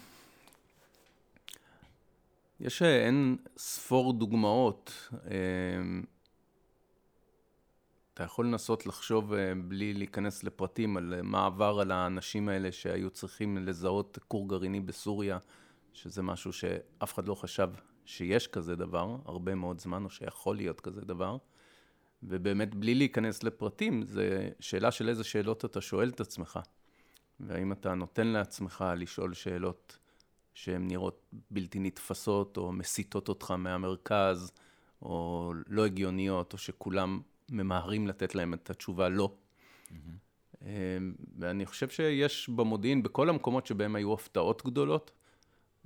יש אין ספור דוגמאות. אתה יכול לנסות לחשוב אה, בלי להיכנס לפרטים על אה, מה עבר על האנשים האלה שהיו צריכים לזהות כור גרעיני בסוריה, שזה משהו שאף אחד לא חשב שיש כזה דבר, הרבה מאוד זמן, או שיכול להיות כזה דבר. ובאמת, בלי להיכנס לפרטים, זה שאלה של איזה שאלות אתה שואל את עצמך. והאם אתה נותן לעצמך לשאול שאלות שהן נראות בלתי נתפסות, או מסיטות אותך מהמרכז, או לא הגיוניות, או שכולם ממהרים לתת להם את התשובה לא. Mm-hmm. ואני חושב שיש במודיעין, בכל המקומות שבהם היו הפתעות גדולות,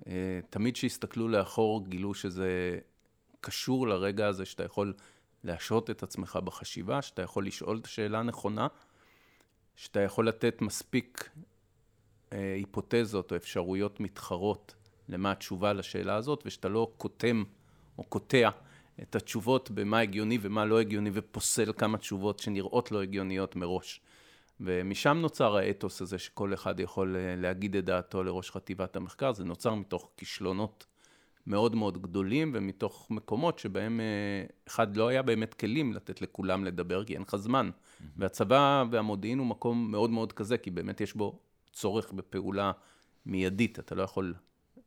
אה, תמיד כשהסתכלו לאחור גילו שזה קשור לרגע הזה שאתה יכול להשהות את עצמך בחשיבה, שאתה יכול לשאול את השאלה הנכונה, שאתה יכול לתת מספיק אה, היפותזות או אפשרויות מתחרות למה התשובה לשאלה הזאת, ושאתה לא קוטם או קוטע את התשובות במה הגיוני ומה לא הגיוני, ופוסל כמה תשובות שנראות לא הגיוניות מראש. ומשם נוצר האתוס הזה שכל אחד יכול אה, להגיד את דעתו לראש חטיבת המחקר, זה נוצר מתוך כישלונות מאוד מאוד גדולים ומתוך מקומות שבהם אה, אחד לא היה באמת כלים לתת לכולם לדבר, כי אין לך זמן. Mm-hmm. והצבא והמודיעין הוא מקום מאוד מאוד כזה, כי באמת יש בו צורך בפעולה מיידית, אתה לא יכול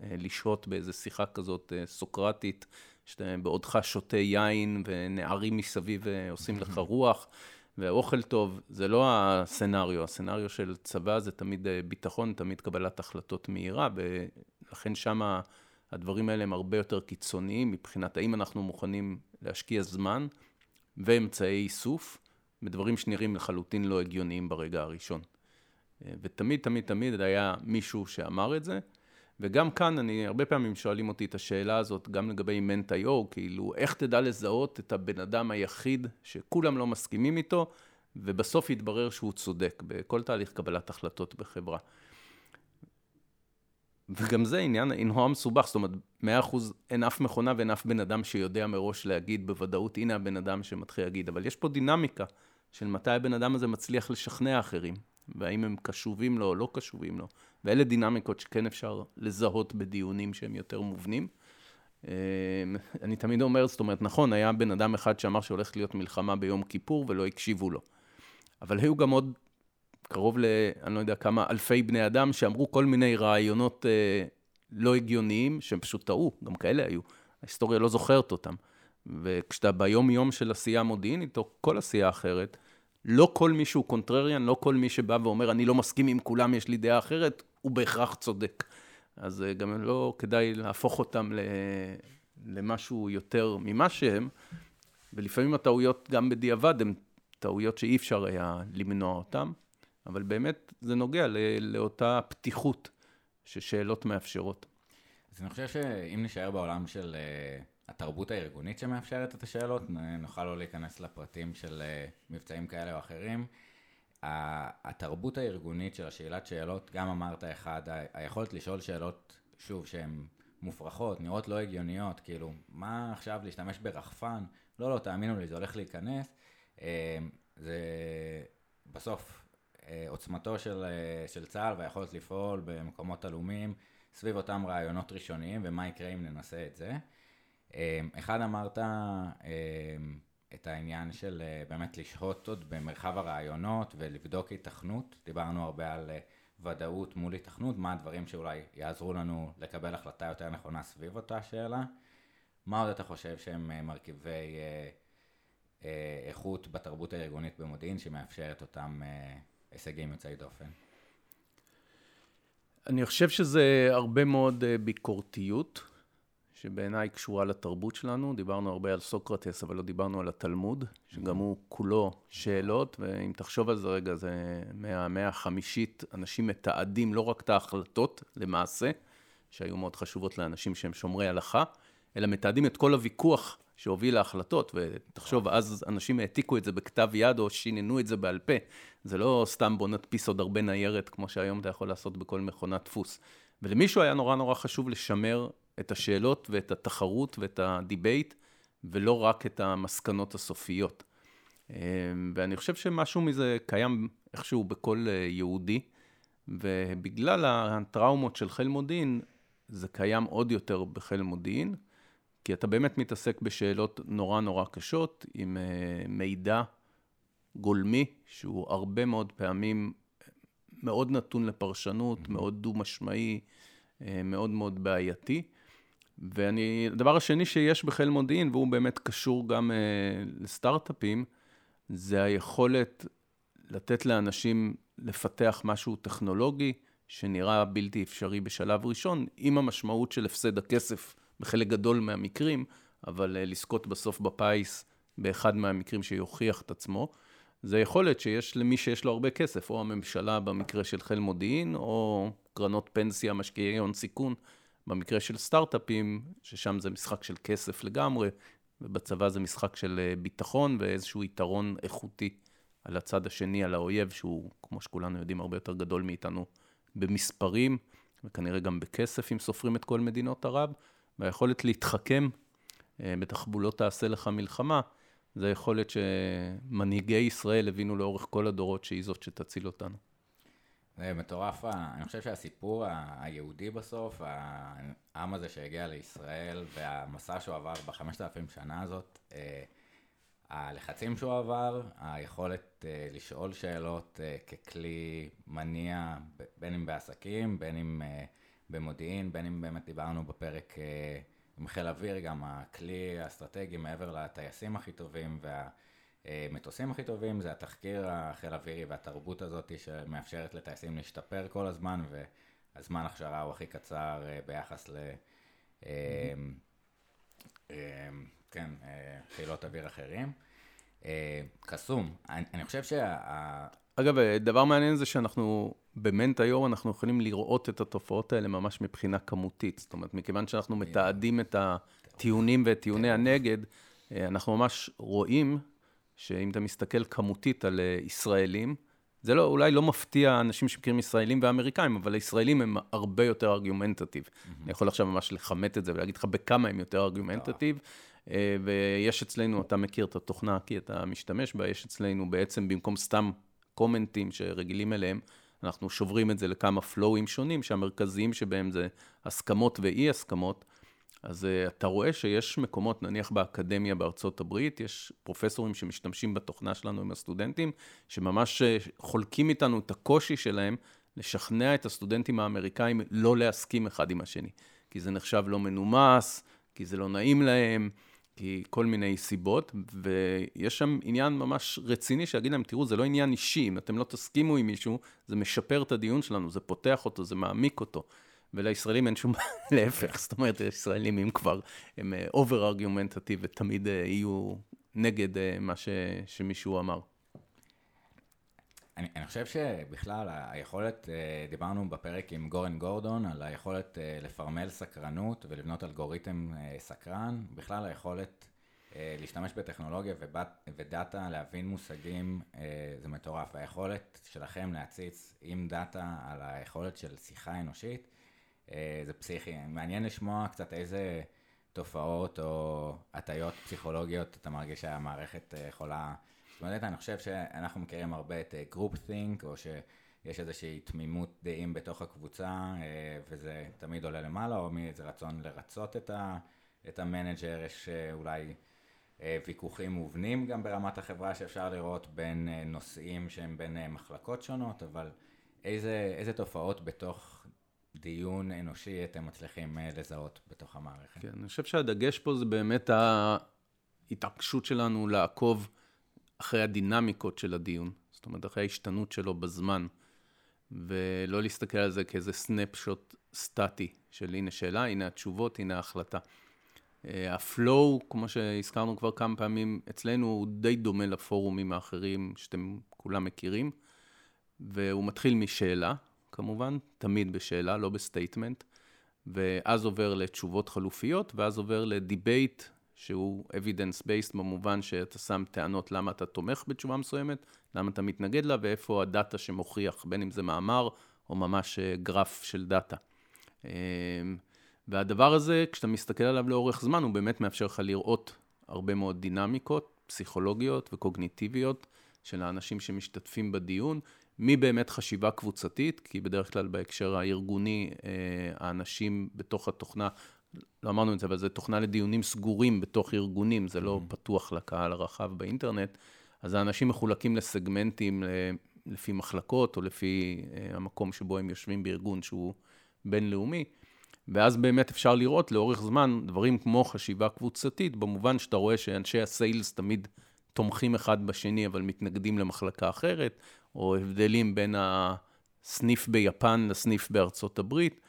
אה, לשהות באיזו שיחה כזאת סוקרטית שאתה בעודך שותה יין ונערים מסביב אה, עושים לך רוח, והאוכל טוב, זה לא הסצנריו, הסצנריו של צבא זה תמיד אה, ביטחון, תמיד קבלת החלטות מהירה, ולכן שם הדברים האלה הם הרבה יותר קיצוניים מבחינת האם אנחנו מוכנים להשקיע זמן ואמצעי איסוף בדברים שנראים לחלוטין לא הגיוניים ברגע הראשון. אה, ותמיד, תמיד, תמיד היה מישהו שאמר את זה, וגם כאן, אני, הרבה פעמים שואלים אותי את השאלה הזאת, גם לגבי מנט.איו, כאילו, איך תדע לזהות את הבן אדם היחיד שכולם לא מסכימים איתו, ובסוף יתברר שהוא צודק בכל תהליך קבלת החלטות בחברה. וגם זה עניין נורא מסובך, זאת אומרת, מאה אחוז אין אף מכונה ואין אף בן אדם שיודע מראש להגיד בוודאות, הנה הבן אדם שמתחיל להגיד, אבל יש פה דינמיקה של מתי הבן אדם הזה מצליח לשכנע אחרים, והאם הם קשובים לו או לא קשובים לו. ואלה דינמיקות שכן אפשר לזהות בדיונים שהם יותר מובנים. אה, אני תמיד אומר, זאת אומרת, נכון, היה בן אדם אחד שאמר שהולכת להיות מלחמה ביום כיפור ולא הקשיבו לו. אבל היו גם עוד קרוב ל... אני לא יודע כמה אלפי בני אדם שאמרו כל מיני רעיונות אה, לא הגיוניים, שהם פשוט טעו, גם כאלה היו. ההיסטוריה לא זוכרת אותם. וכשאתה ביום-יום של עשייה מודיעינית, או כל עשייה אחרת, לא כל מי שהוא קונטרריאן, לא כל מי שבא ואומר, אני לא מסכים עם כולם, יש לי דעה אחרת, הוא בהכרח צודק. אז אה, גם לא כדאי להפוך אותם למשהו יותר ממה שהם, ולפעמים הטעויות גם בדיעבד הן טעויות שאי אפשר היה למנוע אותן, אבל באמת זה נוגע לאותה פתיחות ששאלות מאפשרות. אז אני חושב שאם נשאר בעולם של אה, התרבות הארגונית שמאפשרת את השאלות, נוכל לא להיכנס לפרטים של אה, מבצעים כאלה או אחרים. התרבות הארגונית של השאלת שאלות, גם אמרת אחד, היכולת לשאול שאלות, שוב, שהן מופרכות, נראות לא הגיוניות, כאילו, מה עכשיו להשתמש ברחפן? לא, לא, תאמינו לי, זה הולך להיכנס. אה, זה בסוף אה, עוצמתו של, של צה"ל והיכולת לפעול במקומות עלומים סביב אותם רעיונות ראשוניים ומה יקרה אם ננסה את זה. אחד אמרת, את העניין של אה, באמת לשהות עוד במרחב הרעיונות ולבדוק היתכנות. דיברנו הרבה על אה, ודאות מול היתכנות, מה הדברים שאולי יעזרו לנו לקבל החלטה יותר נכונה סביב אותה שאלה. מה עוד אתה חושב שהם אה, מרכיבי איכות בתרבות הארגונית במודיעין שמאפשרת אותם הישגים יוצאי דופן? אני חושב שזה הרבה מאוד ביקורתיות, שבעיניי קשורה לתרבות שלנו. דיברנו הרבה על סוקרטס, אבל לא דיברנו על התלמוד, שגם הוא כולו שאלות, ואם תחשוב על זה רגע, זה מהמאה החמישית, אנשים מתעדים לא רק את ההחלטות, למעשה, שהיו מאוד חשובות לאנשים שהם שומרי הלכה, אלא מתעדים את כל הוויכוח שהוביל להחלטות, ותחשוב, אז אנשים העתיקו את זה בכתב יד או שיננו את זה בעל פה. זה לא סתם בוא נדפיס עוד הרבה ניירת, כמו שהיום אתה יכול לעשות בכל מכונת דפוס. ולמישהו היה נורא נורא חשוב לשמר את השאלות ואת התחרות ואת ה debate, ולא רק את המסקנות הסופיות. אמ, ואני חושב שמשהו מזה קיים איכשהו בכל אה, יהודי, ובגלל הטראומות של חיל מודיעין, זה קיים עוד יותר בחיל מודיעין, כי אתה באמת מתעסק בשאלות נורא נורא קשות, עם אה, מידע גולמי, שהוא הרבה מאוד פעמים מאוד נתון לפרשנות, mm-hmm. מאוד דו-משמעי, אה, מאוד מאוד בעייתי. ואני, הדבר השני שיש בחיל מודיעין, והוא באמת קשור גם אה, לסטארט-אפים, זה היכולת לתת לאנשים לפתח משהו טכנולוגי שנראה בלתי אפשרי בשלב ראשון, עם המשמעות של הפסד הכסף בחלק גדול מהמקרים, אבל אה, לזכות בסוף בפיס באחד מהמקרים שיוכיח את עצמו. זה יכולת שיש למי שיש לו הרבה כסף, או הממשלה במקרה של חיל מודיעין, או קרנות פנסיה, משקיעי הון סיכון, במקרה של סטארט-אפים, ששם זה משחק של כסף לגמרי, ובצבא זה משחק של אה, ביטחון ואיזשהו יתרון איכותי על הצד השני, על האויב, שהוא, כמו שכולנו יודעים, הרבה יותר גדול מאיתנו במספרים, וכנראה גם בכסף, אם סופרים את כל מדינות ערב, והיכולת להתחכם אה, בתחבולות תעשה לך מלחמה, זה יכולת שמנהיגי ישראל הבינו לאורך כל הדורות שהיא זאת שתציל אותנו. זה מטורף, אני חושב שהסיפור היהודי בסוף, העם הזה שהגיע לישראל והמסע שהוא עבר בחמשת אלפים שנה הזאת, אה, הלחצים שהוא עבר, היכולת אה, לשאול שאלות אה, ככלי מניע, בין אם בעסקים, בין אם במודיעין, בין אם באמת דיברנו בפרק עם חיל אוויר, גם הכלי האסטרטגי מעבר לטייסים הכי טובים וה... המטוסים הכי טובים זה התחקיר החיל אווירי והתרבות הזאת שמאפשרת לטייסים להשתפר כל הזמן והזמן הכשרה הוא הכי קצר אה, ביחס ל... אה, אה, כן, חילות אוויר אחרים. קסום, אני, אני חושב שה... אגב, דבר מעניין זה שאנחנו, במנט היום אנחנו יכולים לראות את התופעות האלה ממש מבחינה כמותית. זאת אומרת, מכיוון שאנחנו מתעדים את הטיעונים ואת טיעוני הנגד, אנחנו ממש רואים שאם אתה מסתכל כמותית על אה, ישראלים, זה לא, אולי לא מפתיע אנשים שמכירים ישראלים ואמריקאים, אבל הישראלים הם הרבה יותר ארגומנטטיב. Mm-hmm. אני יכול עכשיו ממש לכמת את זה ולהגיד לך בכמה הם יותר ארגומנטטיב. אה, ויש אצלנו, אתה מכיר את התוכנה כי אתה משתמש בה, יש אצלנו בעצם במקום סתם קומנטים שרגילים אליהם, אנחנו שוברים את זה לכמה פלואים שונים, שהמרכזיים שבהם זה הסכמות ואי הסכמות. אז uh, אתה רואה שיש מקומות, נניח באקדמיה בארצות הברית, יש פרופסורים שמשתמשים בתוכנה שלנו עם הסטודנטים, שממש uh, חולקים איתנו את הקושי שלהם לשכנע את הסטודנטים האמריקאים לא להסכים אחד עם השני. כי זה נחשב לא מנומס, כי זה לא נעים להם, כי כל מיני סיבות, ויש שם עניין ממש רציני שיגיד להם, תראו, זה לא עניין אישי, אם אתם לא תסכימו עם מישהו, זה משפר את הדיון שלנו, זה פותח אותו, זה מעמיק אותו. ולישראלים אין שום, להפך, זאת אומרת, ישראלים אם כבר, הם over uh, argumentative ותמיד uh, יהיו נגד uh, מה ש, שמישהו אמר. אני, אני חושב שבכלל היכולת, דיברנו בפרק עם גורן גורדון על היכולת לפרמל סקרנות ולבנות אלגוריתם סקרן, בכלל היכולת להשתמש בטכנולוגיה ובת, ודאטה, להבין מושגים, זה מטורף. היכולת שלכם להציץ עם דאטה על היכולת של שיחה אנושית, אה, זה פסיכי. מעניין לשמוע קצת איזה תופעות או הטיות פסיכולוגיות אתה מרגיש שהמערכת אה, יכולה... אומרת, אני חושב שאנחנו מכירים הרבה את group אה, think, או שיש איזושהי תמימות דעים בתוך הקבוצה, וזה תמיד עולה למעלה, או מאיזה רצון לרצות את, ה, את ה manager, יש אולי ויכוחים מובנים גם ברמת החברה שאפשר לראות בין נושאים שהם בין מחלקות שונות, אבל איזה, איזה תופעות בתוך דיון אנושי אתם מצליחים אה, לזהות בתוך המערכת. כן, אני חושב שהדגש פה זה באמת ההתעקשות שלנו לעקוב אחרי הדינמיקות של הדיון. זאת אומרת, אחרי ההשתנות שלו בזמן, ולא להסתכל על זה כאיזה סנפשוט סטטי של הנה שאלה, הנה התשובות, הנה ההחלטה. אה, הפלואו, כמו שהזכרנו כבר כמה פעמים, אצלנו הוא די דומה לפורומים האחרים שאתם כולם מכירים, והוא מתחיל משאלה, כמובן, תמיד בשאלה, לא ב statement, ואז עובר לתשובות חלופיות, ואז עובר ל debate, שהוא evidence-based במובן שאתה שם טענות למה אתה תומך בתשובה מסוימת, למה אתה מתנגד לה, ואיפה ה data שמוכיח, בין אם זה מאמר או ממש אה, גרף של data. אמ, והדבר הזה, כשאתה מסתכל עליו לאורך זמן, הוא באמת מאפשר לך לראות הרבה מאוד דינמיקות פסיכולוגיות וקוגניטיביות של האנשים שמשתתפים בדיון, מי באמת חשיבה קבוצתית, כי בדרך כלל בהקשר הארגוני, אה, האנשים בתוך התוכנה, לא אמרנו את זה, אבל זה תוכנה לדיונים סגורים בתוך ארגונים, זה לא mm-hmm. פתוח לקהל הרחב באינטרנט, אז האנשים מחולקים לסגמנטים לפי מחלקות או לפי אה, המקום שבו הם יושבים בארגון שהוא בינלאומי. ואז באמת אפשר לראות לאורך זמן דברים כמו חשיבה קבוצתית, במובן שאתה רואה שאנשי הסיילס תמיד תומכים אחד בשני, אבל מתנגדים למחלקה אחרת, או הבדלים בין הסניף ביפן לסניף בארצות הברית,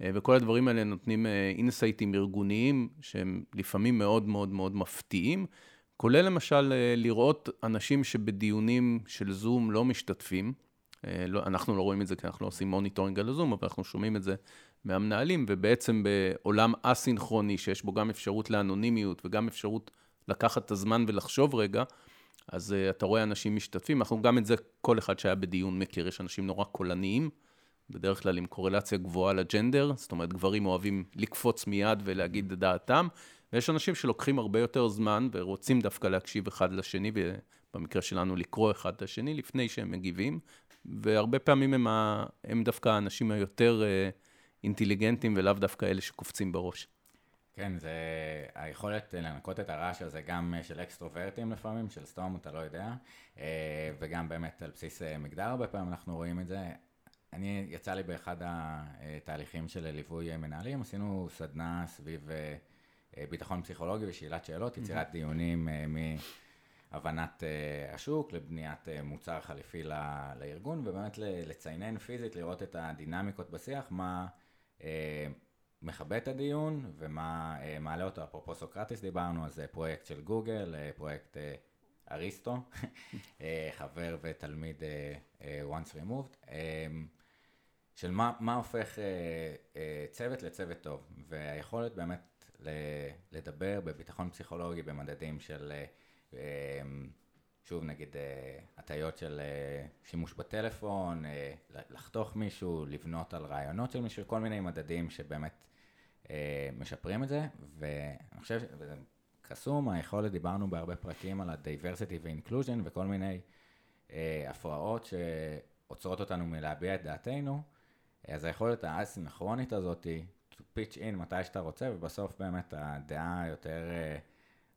אה, וכל הדברים האלה נותנים insights אה, ארגוניים שהם לפעמים מאוד מאוד מאוד מפתיעים, כולל למשל אה, לראות אנשים שבדיונים של זום לא משתתפים, לא, אנחנו לא רואים את זה כי אנחנו לא עושים monitoring על הזום, אבל אנחנו שומעים את זה מהמנהלים, ובעצם בעולם אסינכרוני, שיש בו גם אפשרות לאנונימיות וגם אפשרות לקחת את הזמן ולחשוב רגע, אז uh, אתה רואה אנשים משתתפים, אנחנו גם את זה, כל אחד שהיה בדיון מכיר, יש אנשים נורא קולניים, בדרך כלל עם קורלציה גבוהה לג'נדר, זאת אומרת, גברים אוהבים לקפוץ מיד ולהגיד את דעתם, ויש אנשים שלוקחים הרבה יותר זמן ורוצים דווקא להקשיב אחד לשני, ובמקרה שלנו לקרוא אחד לשני לפני שהם מגיבים, והרבה פעמים הם, ה... הם דווקא האנשים היותר uh, אינטליגנטים ולאו דווקא אלה שקופצים בראש. כן, זה היכולת לנקות את הרעש הזה גם של אקסטרוברטים לפעמים, של סתום, אתה לא יודע, אה, וגם באמת על בסיס אה, מגדר הרבה פעמים אנחנו רואים את זה. אני, יצא לי באחד התהליכים של ליווי מנהלים, עשינו סדנה סביב אה, ביטחון פסיכולוגי ושאלת שאלות, יצירת דיונים מהבנת השוק לבניית מוצר חליפי לארגון, ובאמת לציינן פיזית, לראות את הדינמיקות בשיח, מה... מכבה את הדיון ומה אה, מעלה אותו, אפרופו סוקרטיס דיברנו, אז פרויקט של גוגל, אה, פרויקט אה, אריסטו, חבר ותלמיד once removed, של מה, מה הופך צוות לצוות טוב, והיכולת באמת לדבר בביטחון פסיכולוגי במדדים של שוב נגיד הטיות של שימוש בטלפון, לחתוך מישהו, לבנות על רעיונות של מישהו, כל מיני מדדים שבאמת משפרים את זה, ואני חושב שזה קסום, היכולת, דיברנו בהרבה פרקים על ה-diversity ו-inclusion וכל מיני אה, הפרעות שעוצרות אותנו מלהביע את דעתנו, אז היכולת האסינכרונית הזאת, to pitch in מתי שאתה רוצה, ובסוף באמת הדעה יותר, אה,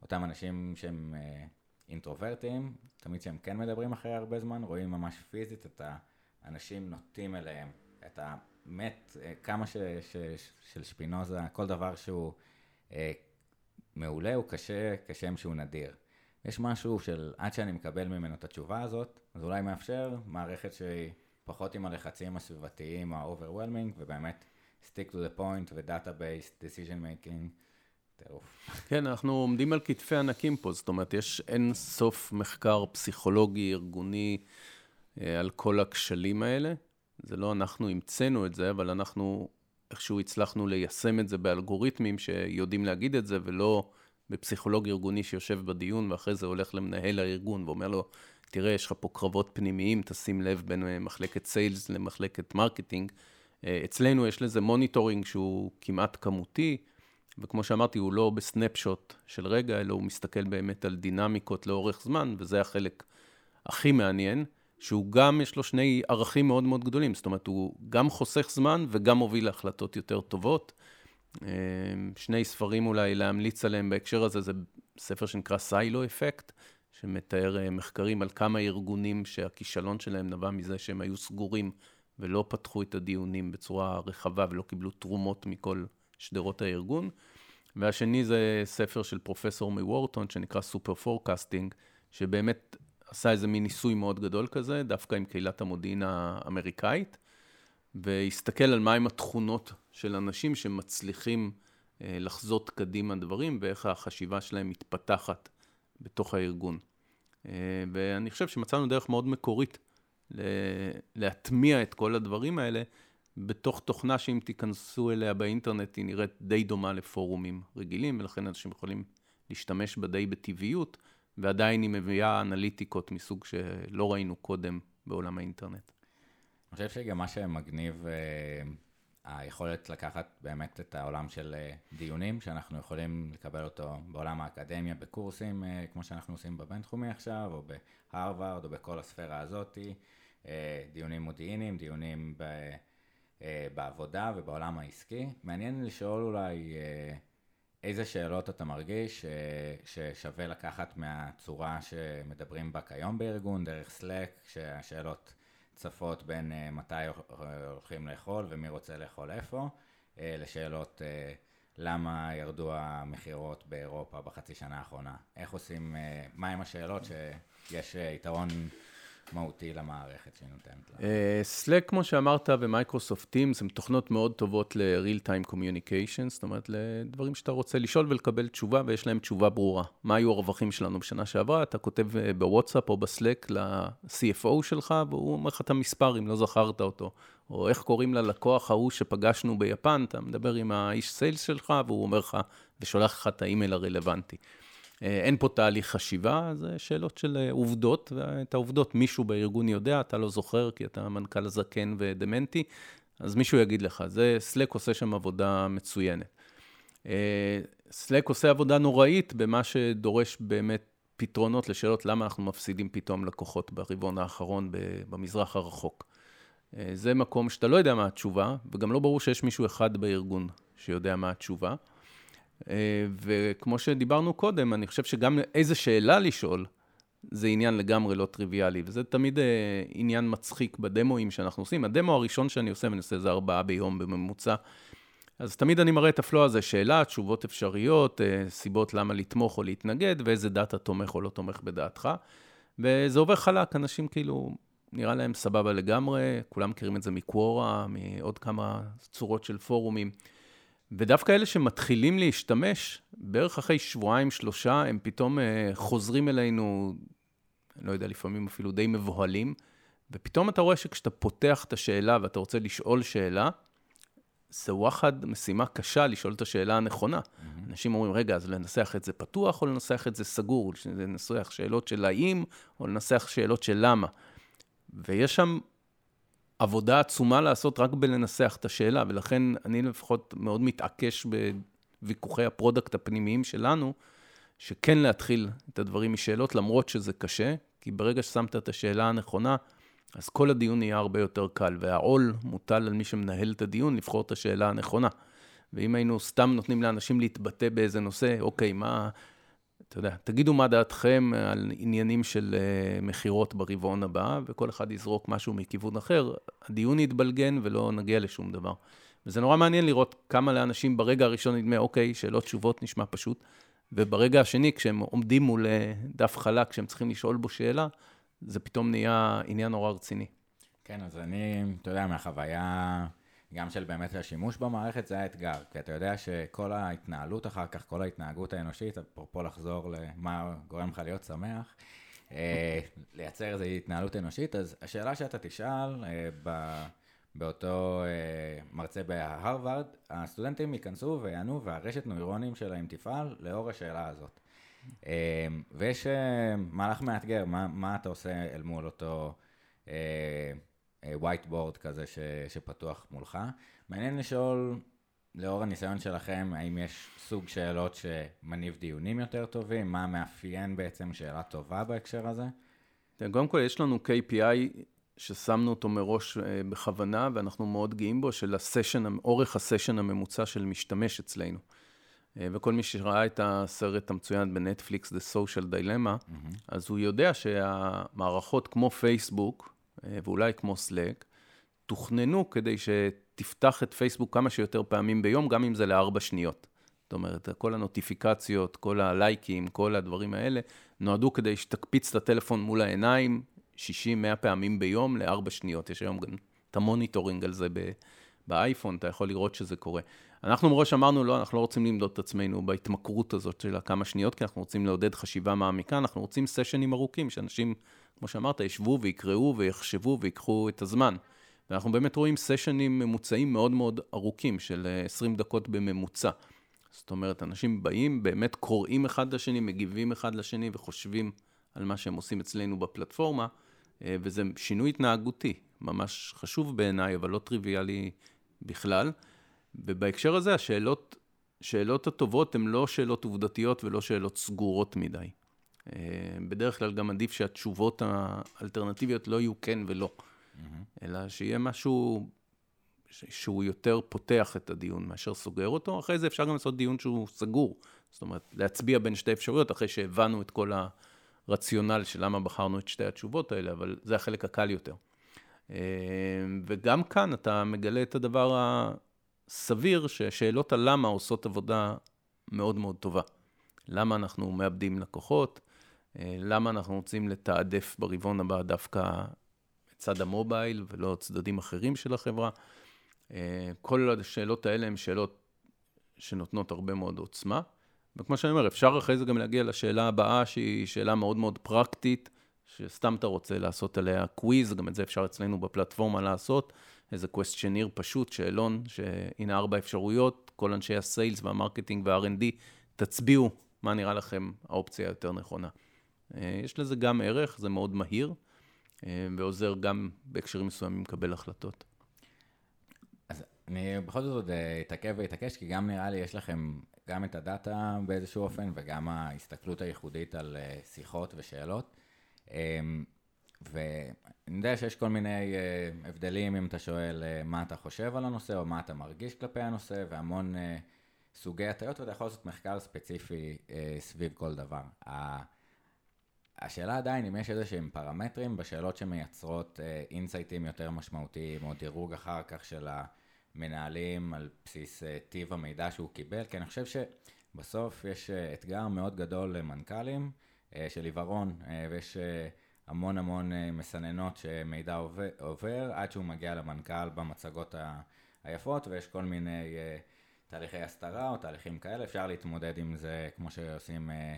אותם אנשים שהם אה, אינטרוברטים, תמיד שהם כן מדברים אחרי הרבה זמן, רואים ממש פיזית את האנשים נוטים אליהם, את ה... מת, אה, כמה ש, ש, ש, של שפינוזה, כל דבר שהוא אה, מעולה הוא קשה כשם שהוא נדיר. יש משהו של עד שאני מקבל ממנו את התשובה הזאת, אז אולי מאפשר מערכת שהיא פחות עם הלחצים הסביבתיים ה-overwhelming, ובאמת stick to the point ו-data-based decision making. כן, אנחנו עומדים על כתפי ענקים פה, זאת אומרת, יש אין סוף מחקר פסיכולוגי, ארגוני, אה, על כל הכשלים האלה. זה לא אנחנו המצאנו את זה, אבל אנחנו איכשהו הצלחנו ליישם את זה באלגוריתמים שיודעים להגיד את זה, ולא בפסיכולוג ארגוני שיושב בדיון, ואחרי זה הולך למנהל הארגון ואומר לו, תראה, יש לך פה קרבות פנימיים, תשים לב בין אה, מחלקת sales למחלקת marketing. אה, אצלנו יש לזה monitoring שהוא כמעט כמותי, וכמו שאמרתי, הוא לא ב snapshot של רגע, אלא הוא מסתכל באמת על דינמיקות לאורך זמן, וזה החלק הכי מעניין. שהוא גם, יש לו שני ערכים מאוד מאוד גדולים, זאת אומרת, הוא גם חוסך זמן וגם מוביל להחלטות יותר טובות. אה, שני ספרים אולי להמליץ עליהם בהקשר הזה, זה ספר שנקרא Silo Effect, שמתאר אה, מחקרים על כמה ארגונים שהכישלון שלהם נבע מזה שהם היו סגורים ולא פתחו את הדיונים בצורה רחבה ולא קיבלו תרומות מכל שדרות הארגון. והשני זה ספר של פרופסור מוורטון שנקרא Superforecasting, שבאמת עשה איזה מין ניסוי מאוד גדול כזה, דווקא עם קהילת המודיעין האמריקאית, והסתכל על מהם התכונות של אנשים שמצליחים אה, לחזות קדימה דברים, ואיך החשיבה שלהם מתפתחת בתוך הארגון. אה, ואני חושב שמצאנו דרך מאוד מקורית להטמיע את כל הדברים האלה בתוך תוכנה שאם תיכנסו אליה באינטרנט היא נראית די דומה לפורומים רגילים, ולכן אנשים יכולים להשתמש בה די בטבעיות, ועדיין היא מביאה אנליטיקות מסוג שלא ראינו קודם בעולם האינטרנט. אני חושב שגם מה שמגניב, אה, היכולת לקחת באמת את העולם של אה, דיונים, שאנחנו יכולים לקבל אותו בעולם האקדמיה, בקורסים, אה, כמו שאנחנו עושים בבינתחומי עכשיו, או בהרווארד, או בכל הספירה הזאתי, דיונים מודיעיניים, דיונים ב... בעבודה ובעולם העסקי. מעניין לשאול אולי איזה שאלות אתה מרגיש ששווה לקחת מהצורה שמדברים בה כיום בארגון, דרך Slack, שהשאלות צפות בין uh, מתי הולכים לאכול ומי רוצה לאכול איפה, uh, לשאלות uh, למה ירדו המכירות באירופה בחצי שנה האחרונה. איך עושים, מה עם השאלות שיש יתרון מהותי למערכת שהיא נותנת לה. Slack, כמו שאמרת, ו Microsoft Teams, הן תוכנות מאוד טובות ל-real time communication, זאת אומרת, לדברים שאתה רוצה לשאול ולקבל תשובה, ויש להם תשובה ברורה. מה היו הרווחים שלנו בשנה שעברה? אתה כותב אה, בוואטסאפ או ב Slack ל-CFO שלך, והוא אומר לך את המספר, אם לא זכרת אותו. או איך קוראים ללקוח ההוא שפגשנו ביפן, אתה מדבר עם האיש סיילס שלך, והוא אומר לך, ושולח לך את האימייל הרלוונטי. אה, אין פה תהליך חשיבה, זה שאלות של אה, עובדות, ואת העובדות מישהו בארגון יודע, אתה לא זוכר כי אתה מנכ"ל זקן ודמנטי, אז מישהו יגיד לך, זה, סלק עושה שם עבודה מצוינת. אה, סלק עושה עבודה נוראית במה שדורש באמת פתרונות לשאלות למה אנחנו מפסידים פתאום לקוחות ברבעון האחרון במזרח הרחוק. זה מקום שאתה לא יודע מה התשובה, וגם לא ברור שיש מישהו אחד בארגון שיודע מה התשובה. אה, וכמו שדיברנו קודם, אני חושב שגם איזה שאלה לשאול, זה עניין לגמרי לא טריוויאלי, וזה תמיד אה, עניין מצחיק בדמואים שאנחנו עושים. הדמו הראשון שאני עושה, ואני עושה איזה ארבעה ביום בממוצע, אז תמיד אני מראה את הפלוא הזה, שאלה, תשובות אפשריות, אה, סיבות למה לתמוך או להתנגד, ואיזה דאטה תומך או לא תומך בדעתך. וזה עובר חלק, אנשים כאילו, נראה להם סבבה לגמרי, כולם מכירים את זה מקוורה, מעוד כמה צורות של פורומים. ודווקא אלה שמתחילים להשתמש, בערך אחרי שבועיים, שלושה, הם פתאום אה, חוזרים אלינו, לא יודע, לפעמים אפילו די מבוהלים, ופתאום אתה רואה שכשאתה פותח את השאלה ואתה רוצה לשאול שאלה, זה וואחד משימה קשה לשאול את השאלה הנכונה. Mm-hmm. אנשים אומרים, רגע, אז לנסח את זה פתוח או לנסח את זה סגור? לנסח שאלות של האם או לנסח שאלות של למה? ויש שם עבודה עצומה לעשות רק בלנסח את השאלה, ולכן אני לפחות מאוד מתעקש בוויכוחי ה product הפנימיים שלנו, שכן להתחיל את הדברים משאלות, למרות שזה קשה, כי ברגע ששמת את השאלה הנכונה, אז כל הדיון יהיה הרבה יותר קל, והעול מוטל על מי שמנהל את הדיון לבחור את השאלה הנכונה. ואם היינו סתם נותנים לאנשים להתבטא באיזה נושא, אוקיי, מה, אתה יודע, תגידו מה דעתכם על עניינים של uh, מכירות ברבעון הבא, וכל אחד יזרוק משהו מכיוון אחר, הדיון יתבלגן ולא נגיע לשום דבר. וזה נורא מעניין לראות כמה לאנשים ברגע הראשון נדמה, אוקיי, שאלות תשובות נשמע פשוט, וברגע השני, כשהם עומדים מול אה, דף חלק, כשהם צריכים לשאול בו שאלה, זה פתאום נהיה עניין נורא רציני. כן, אז אני, אתה יודע, מהחוויה גם של באמת השימוש במערכת, זה האתגר. כי אתה יודע שכל ההתנהלות אחר כך, כל ההתנהגות האנושית, אפרופו לחזור למה גורם לך להיות שמח, אה, לייצר איזו התנהלות אנושית, אז השאלה שאתה תשאל אה. באותו אה, מרצה בהרווארד, הסטודנטים ייכנסו ויענו והרשת נוירונים שלהם תפעל לאור השאלה הזאת. ויש מהלך מאתגר, מה, מה אתה עושה אל מול אותו board כזה ש, שפתוח מולך. מעניין לשאול, לאור הניסיון שלכם, האם יש סוג שאלות שמניב דיונים יותר טובים? מה מאפיין בעצם שאלה טובה בהקשר הזה? קודם כל, יש לנו KPI ששמנו אותו מראש אה, בכוונה, ואנחנו מאוד גאים בו, של הסשן, אורך הסשן הממוצע של משתמש אצלנו. אה, וכל מי שראה את הסרט המצוין בנטפליקס, The Social Dilemma, mm-hmm. אז הוא יודע שהמערכות כמו פייסבוק, אה, ואולי כמו Slack, תוכננו כדי שתפתח את פייסבוק כמה שיותר פעמים ביום, גם אם זה לארבע שניות. זאת אומרת, כל הנוטיפיקציות, כל הלייקים, כל הדברים האלה, נועדו כדי שתקפיץ את הטלפון מול העיניים 60-100 פעמים ביום לארבע שניות. יש היום גם את ה monitoring על זה באייפון, אתה יכול לראות שזה קורה. אנחנו מראש אמרנו, לא, אנחנו לא רוצים למדוד את עצמנו בהתמכרות הזאת של הכמה שניות, כי אנחנו רוצים לעודד חשיבה מעמיקה, אנחנו רוצים sessions ארוכים, שאנשים, כמו שאמרת, ישבו ויקראו ויחשבו ויקחו את הזמן. ואנחנו באמת רואים sessions ממוצעים מאוד מאוד ארוכים, של 20 דקות בממוצע. זאת אומרת, אנשים באים, באמת קוראים אחד לשני, מגיבים אחד לשני וחושבים על מה שהם עושים אצלנו בפלטפורמה, אה, וזה שינוי התנהגותי, ממש חשוב בעיניי, אבל לא טריוויאלי בכלל. ובהקשר הזה, השאלות, שאלות הטובות הן לא שאלות עובדתיות ולא שאלות סגורות מדי. אה, בדרך כלל גם עדיף שהתשובות האלטרנטיביות לא יהיו כן ולא, mm-hmm. אלא שיהיה משהו שהוא יותר פותח את הדיון מאשר סוגר אותו. אחרי זה אפשר גם לעשות דיון שהוא סגור. זאת אומרת, להצביע בין שתי אפשרויות אחרי שהבנו את כל הרציונל של למה בחרנו את שתי התשובות האלה, אבל זה החלק הקל יותר. אה, וגם כאן אתה מגלה את הדבר הסביר, ששאלות הלמה עושות עבודה מאוד מאוד טובה. למה אנחנו מאבדים לקוחות, למה אנחנו רוצים לתעדף ברבעון הבא דווקא צד ה mobile ולא צדדים אחרים של החברה. אה, כל השאלות האלה הן שאלות שנותנות הרבה מאוד עוצמה. וכמו שאני אומר, אפשר אחרי זה גם להגיע לשאלה הבאה, שהיא שאלה מאוד מאוד פרקטית, שסתם אתה רוצה לעשות עליה quiz, גם את זה אפשר אצלנו בפלטפורמה לעשות, איזה questionnaire פשוט, שאלון, שהנה ארבע אפשרויות, כל אנשי ה sales וה marketing וה R&D, תצביעו מה נראה לכם האופציה היותר נכונה. אה, יש לזה גם ערך, זה מאוד מהיר, אה, ועוזר גם בהקשרים מסוימים לקבל החלטות. אז אני בכל זאת עוד אה, אתעכב ואתעקש, כי גם נראה לי יש לכם גם את הדאטה באיזשהו אופן, וגם ההסתכלות הייחודית על שיחות ושאלות. ואני יודע שיש כל מיני הבדלים אם אתה שואל מה אתה חושב על הנושא או מה אתה מרגיש כלפי הנושא והמון סוגי הטיות ואתה יכול לעשות מחקר ספציפי סביב כל דבר. השאלה עדיין אם יש איזה שהם פרמטרים בשאלות שמייצרות אינסייטים יותר משמעותיים או דירוג אחר כך של המנהלים על בסיס uh, טיב המידע שהוא קיבל, כי אני חושב שבסוף יש uh, אתגר מאוד גדול למנכ"לים של עיוורון ויש... המון המון אה, מסננות שמידע עובר, עד שהוא מגיע למנכ"ל במצגות היפות, ויש כל מיני אה, תהליכי הסתרה או תהליכים כאלה, אפשר להתמודד עם זה כמו שעושים אה,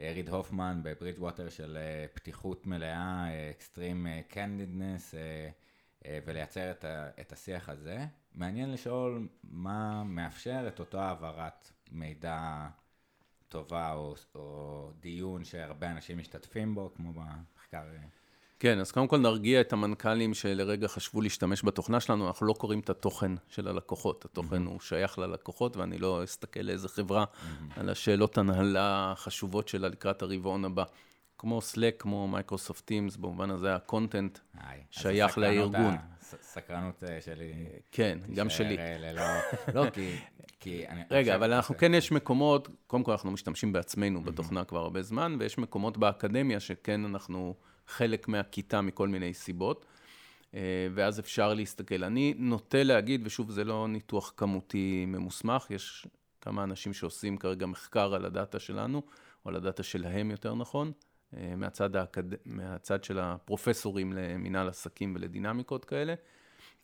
ריד הופמן ב Bridgewater של פתיחות מלאה, extreme candidness, ולייצר את, ה, את השיח הזה. מעניין לשאול מה מאפשר את אותו העברת מידע טובה או, או דיון שהרבה אנשים משתתפים בו, כמו מחקר. אה. כן, אז קודם כל נרגיע את המנכ"לים שלרגע חשבו להשתמש בתוכנה שלנו, אנחנו לא קוראים את התוכן של הלקוחות, התוכן mm-hmm. הוא שייך ללקוחות, ואני לא אסתכל לאיזה חברה mm-hmm. על השאלות הנהלה החשובות שלה לקראת הרבעון הבא. כמו Slack, כמו Microsoft Teams, במובן הזה ה content שייך לארגון. סקרנות אה, שלי. כן, גם שלי. ללא, לא, כי... כי אני רגע, אבל אנחנו כן, יש מקומות, קודם כל אנחנו משתמשים בעצמנו בתוכנה כבר הרבה זמן, ויש מקומות באקדמיה שכן אנחנו חלק מהכיתה מכל מיני סיבות, אה, ואז אפשר להסתכל. אני נוטה להגיד, ושוב, זה לא ניתוח כמותי ממוסמך, יש כמה אנשים שעושים כרגע מחקר על הדאטה שלנו, או על הדאטה שלהם יותר נכון, אה, מהצד, האקד... מהצד של הפרופסורים למינהל עסקים ולדינמיקות כאלה.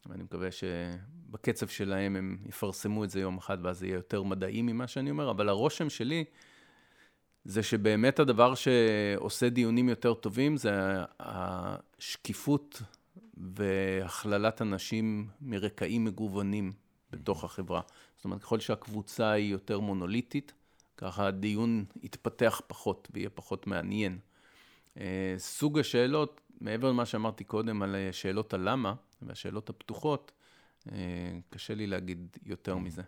ואני מקווה שבקצב שלהם הם יפרסמו את זה יום אחד, ואז זה יהיה יותר מדעי ממה שאני אומר, אבל הרושם שלי זה שבאמת הדבר שעושה דיונים יותר טובים זה השקיפות והכללת אנשים מרקעים מגוונים בתוך החברה. זאת אומרת, ככל שהקבוצה היא יותר מונוליטית, ככה הדיון יתפתח פחות ויהיה פחות מעניין. אה, סוג השאלות, מעבר למה שאמרתי קודם על שאלות הלמה והשאלות הפתוחות, אה, קשה לי להגיד יותר מזה.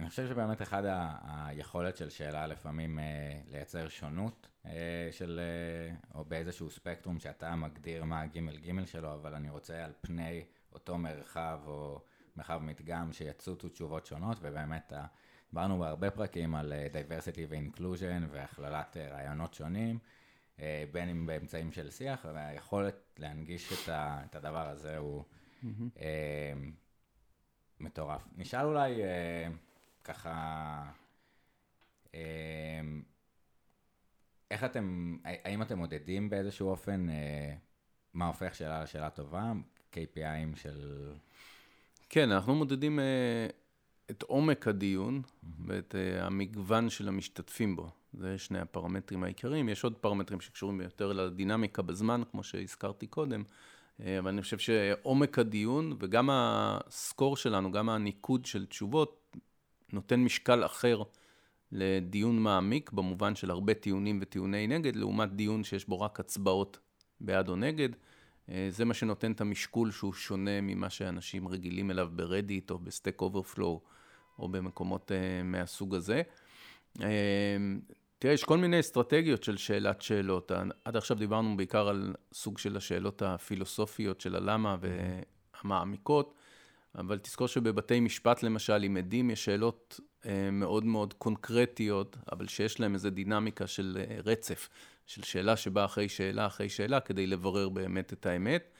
אני חושב שבאמת אחד היכולת של שאלה לפעמים אה, לייצר שונות של, או באיזשהו ספקטרום שאתה מגדיר מה הגימל גימל שלו, אבל אני רוצה על פני אותו מרחב או מרחב מדגם שיצוצו תשובות שונות, ובאמת דיברנו בהרבה פרקים על diversity ו-inclusion והכללת רעיונות שונים. אה, בין אם באמצעים של שיח, והיכולת להנגיש את, ה, את הדבר הזה הוא mm-hmm. אה, מטורף. נשאל אולי, אה, ככה, אמ, איך אתם, האם אתם מודדים באיזשהו אופן אה, מה הופך שאלה לשאלה טובה? KPIים של... כן, אנחנו מודדים אה, את עומק הדיון. ואת אה, המגוון של המשתתפים בו. זה שני הפרמטרים העיקריים. יש עוד פרמטרים שקשורים יותר לדינמיקה בזמן, כמו שהזכרתי קודם, אבל אני חושב שעומק הדיון וגם הסקור שלנו, גם הניקוד של תשובות, נותן משקל אחר לדיון מעמיק, במובן של הרבה טיעונים וטיעוני נגד, לעומת דיון שיש בו רק הצבעות בעד או נגד. אה, זה מה שנותן את המשקול שהוא שונה ממה שאנשים רגילים אליו ב Reddit או ב Stack Overflow או במקומות אה, מהסוג הזה. תראה, יש כל מיני אסטרטגיות של שאלת שאלות. עד עכשיו דיברנו בעיקר על סוג של השאלות הפילוסופיות של הלמה והמעמיקות, אבל תזכור שבבתי משפט למשל, עם עדים, יש שאלות אה, מאוד מאוד קונקרטיות, אבל שיש להן איזו דינמיקה של אה, רצף, של שאלה שבאה אחרי שאלה אחרי שאלה, כדי לברר באמת את האמת.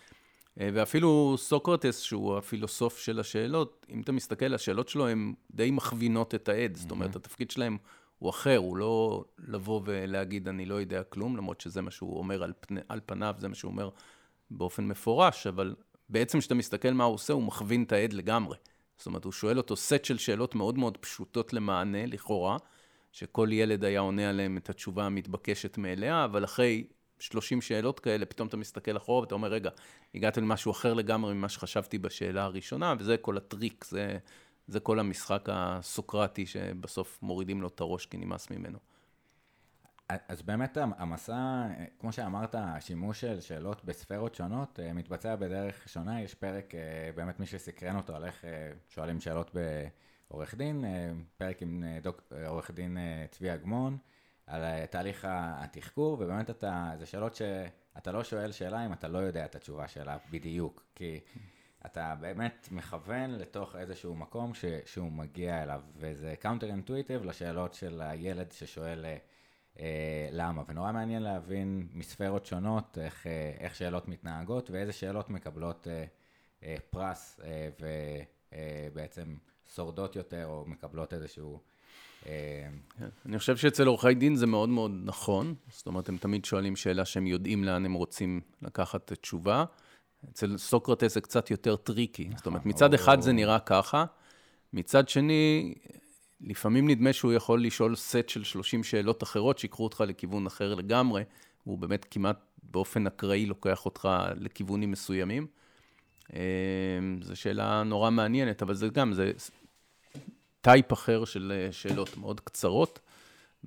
אה, ואפילו סוקרטס, שהוא הפילוסוף של השאלות, אם אתה מסתכל, השאלות שלו הן די מכווינות את העד. זאת אומרת, התפקיד שלהם הוא אחר, הוא לא לבוא ולהגיד אני לא יודע כלום, למרות שזה מה שהוא אומר על, פני, על פניו, זה מה שהוא אומר באופן מפורש, אבל בעצם כשאתה מסתכל מה הוא עושה, הוא מכווין את העד לגמרי. זאת אומרת, הוא שואל אותו סט של שאלות מאוד מאוד פשוטות למענה, לכאורה, שכל ילד היה עונה עליהן את התשובה המתבקשת מאליה, אבל אחרי 30 שאלות כאלה, פתאום אתה מסתכל אחורה ואתה אומר, רגע, הגעת למשהו אחר לגמרי ממה שחשבתי בשאלה הראשונה, וזה כל הטריק, זה זה כל המשחק הסוקרטי שבסוף מורידים לו את הראש כי נמאס ממנו. אז באמת המסע, כמו שאמרת, השימוש של שאלות בספרות שונות אה, מתבצע בדרך שונה. יש פרק, אה, באמת מי שסקרן אותו על איך אה, שואלים שאלות בעורך דין, פרק עם דוק, עורך דין צבי אגמון, על תהליך התחקור, ובאמת אתה, זה שאלות שאתה לא שואל שאלה אם אתה לא יודע את התשובה שלה בדיוק, כי... אתה באמת מכוון לתוך איזשהו מקום ש, שהוא מגיע אליו, וזה counter intuitive לשאלות של הילד ששואל למה, ונורא מעניין להבין מספרות שונות, איך, אה, איך שאלות מתנהגות, ואיזה שאלות מקבלות אה, אה, פרס, אה, ובעצם אה, שורדות יותר, או מקבלות איזשהו... אה, כן. אני חושב שאצל עורכי דין זה מאוד מאוד נכון, זאת אומרת, הם תמיד שואלים שאלה שהם יודעים לאן הם רוצים לקחת תשובה. אצל סוקרטס זה קצת יותר tricky. זאת אומרת, מצד אחד זה נראה ככה, מצד שני, לפעמים נדמה שהוא יכול לשאול סט של 30 שאלות אחרות שיקחו אותך לכיוון אחר לגמרי, והוא באמת כמעט באופן אקראי לוקח אותך לכיוונים מסוימים. אמ, זו שאלה נורא מעניינת, אבל זה גם, זה טייפ אחר של אה, שאלות מאוד קצרות,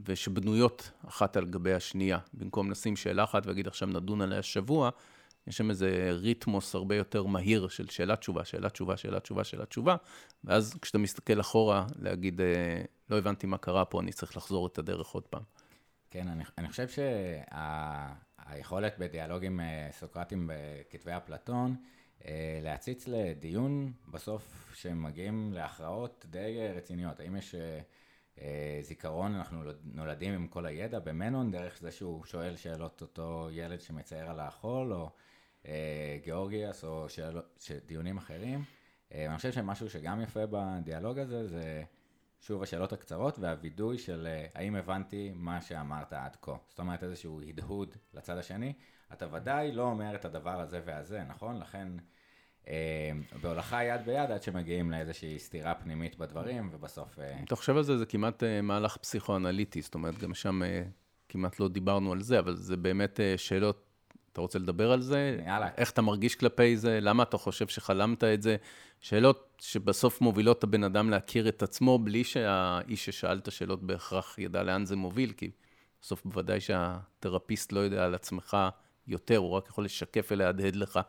ושבנויות אחת על גבי השנייה. במקום לשים שאלה אחת ולהגיד עכשיו נדון עליה שבוע, יש שם איזה ריתמוס הרבה יותר מהיר של שאלה תשובה, שאלה תשובה, שאלה תשובה, שאלה תשובה, ואז כשאתה מסתכל אחורה, להגיד, אה, לא הבנתי מה קרה פה, אני צריך לחזור את הדרך עוד פעם. כן, אני, אני חושב שהיכולת שה, בדיאלוגים אה, סוקרטיים בכתבי אפלטון, אה, להציץ לדיון בסוף שמגיעים להכרעות די רציניות. האם יש זיכרון, אנחנו נולדים עם כל הידע במנון, דרך זה שהוא שואל שאלות אותו ילד שמצייר על האכול, או גיאורגיאס או דיונים אחרים. אה, אני חושב שמשהו שגם יפה בדיאלוג הזה זה שוב השאלות הקצרות והווידוי של אה, האם הבנתי מה שאמרת עד כה. זאת אומרת איזשהו הדהוד לצד השני. אתה ודאי לא אומר את הדבר הזה והזה, נכון? לכן בהולכה יד ביד עד שמגיעים לאיזושהי סתירה פנימית בדברים ובסוף... אתה חושב על זה, זה כמעט מהלך פסיכואנליטי, זאת אומרת גם שם כמעט לא דיברנו על זה, אבל זה באמת שאלות אתה רוצה לדבר על זה? יאללה. איך אתה מרגיש כלפי זה? למה אתה חושב שחלמת את זה? שאלות שבסוף מובילות את הבן אדם להכיר את עצמו, בלי שהאיש ששאל את השאלות בהכרח ידע לאן זה מוביל, כי בסוף בוודאי שהתרפיסט לא יודע על עצמך יותר, הוא רק יכול לשקף ולהדהד לך,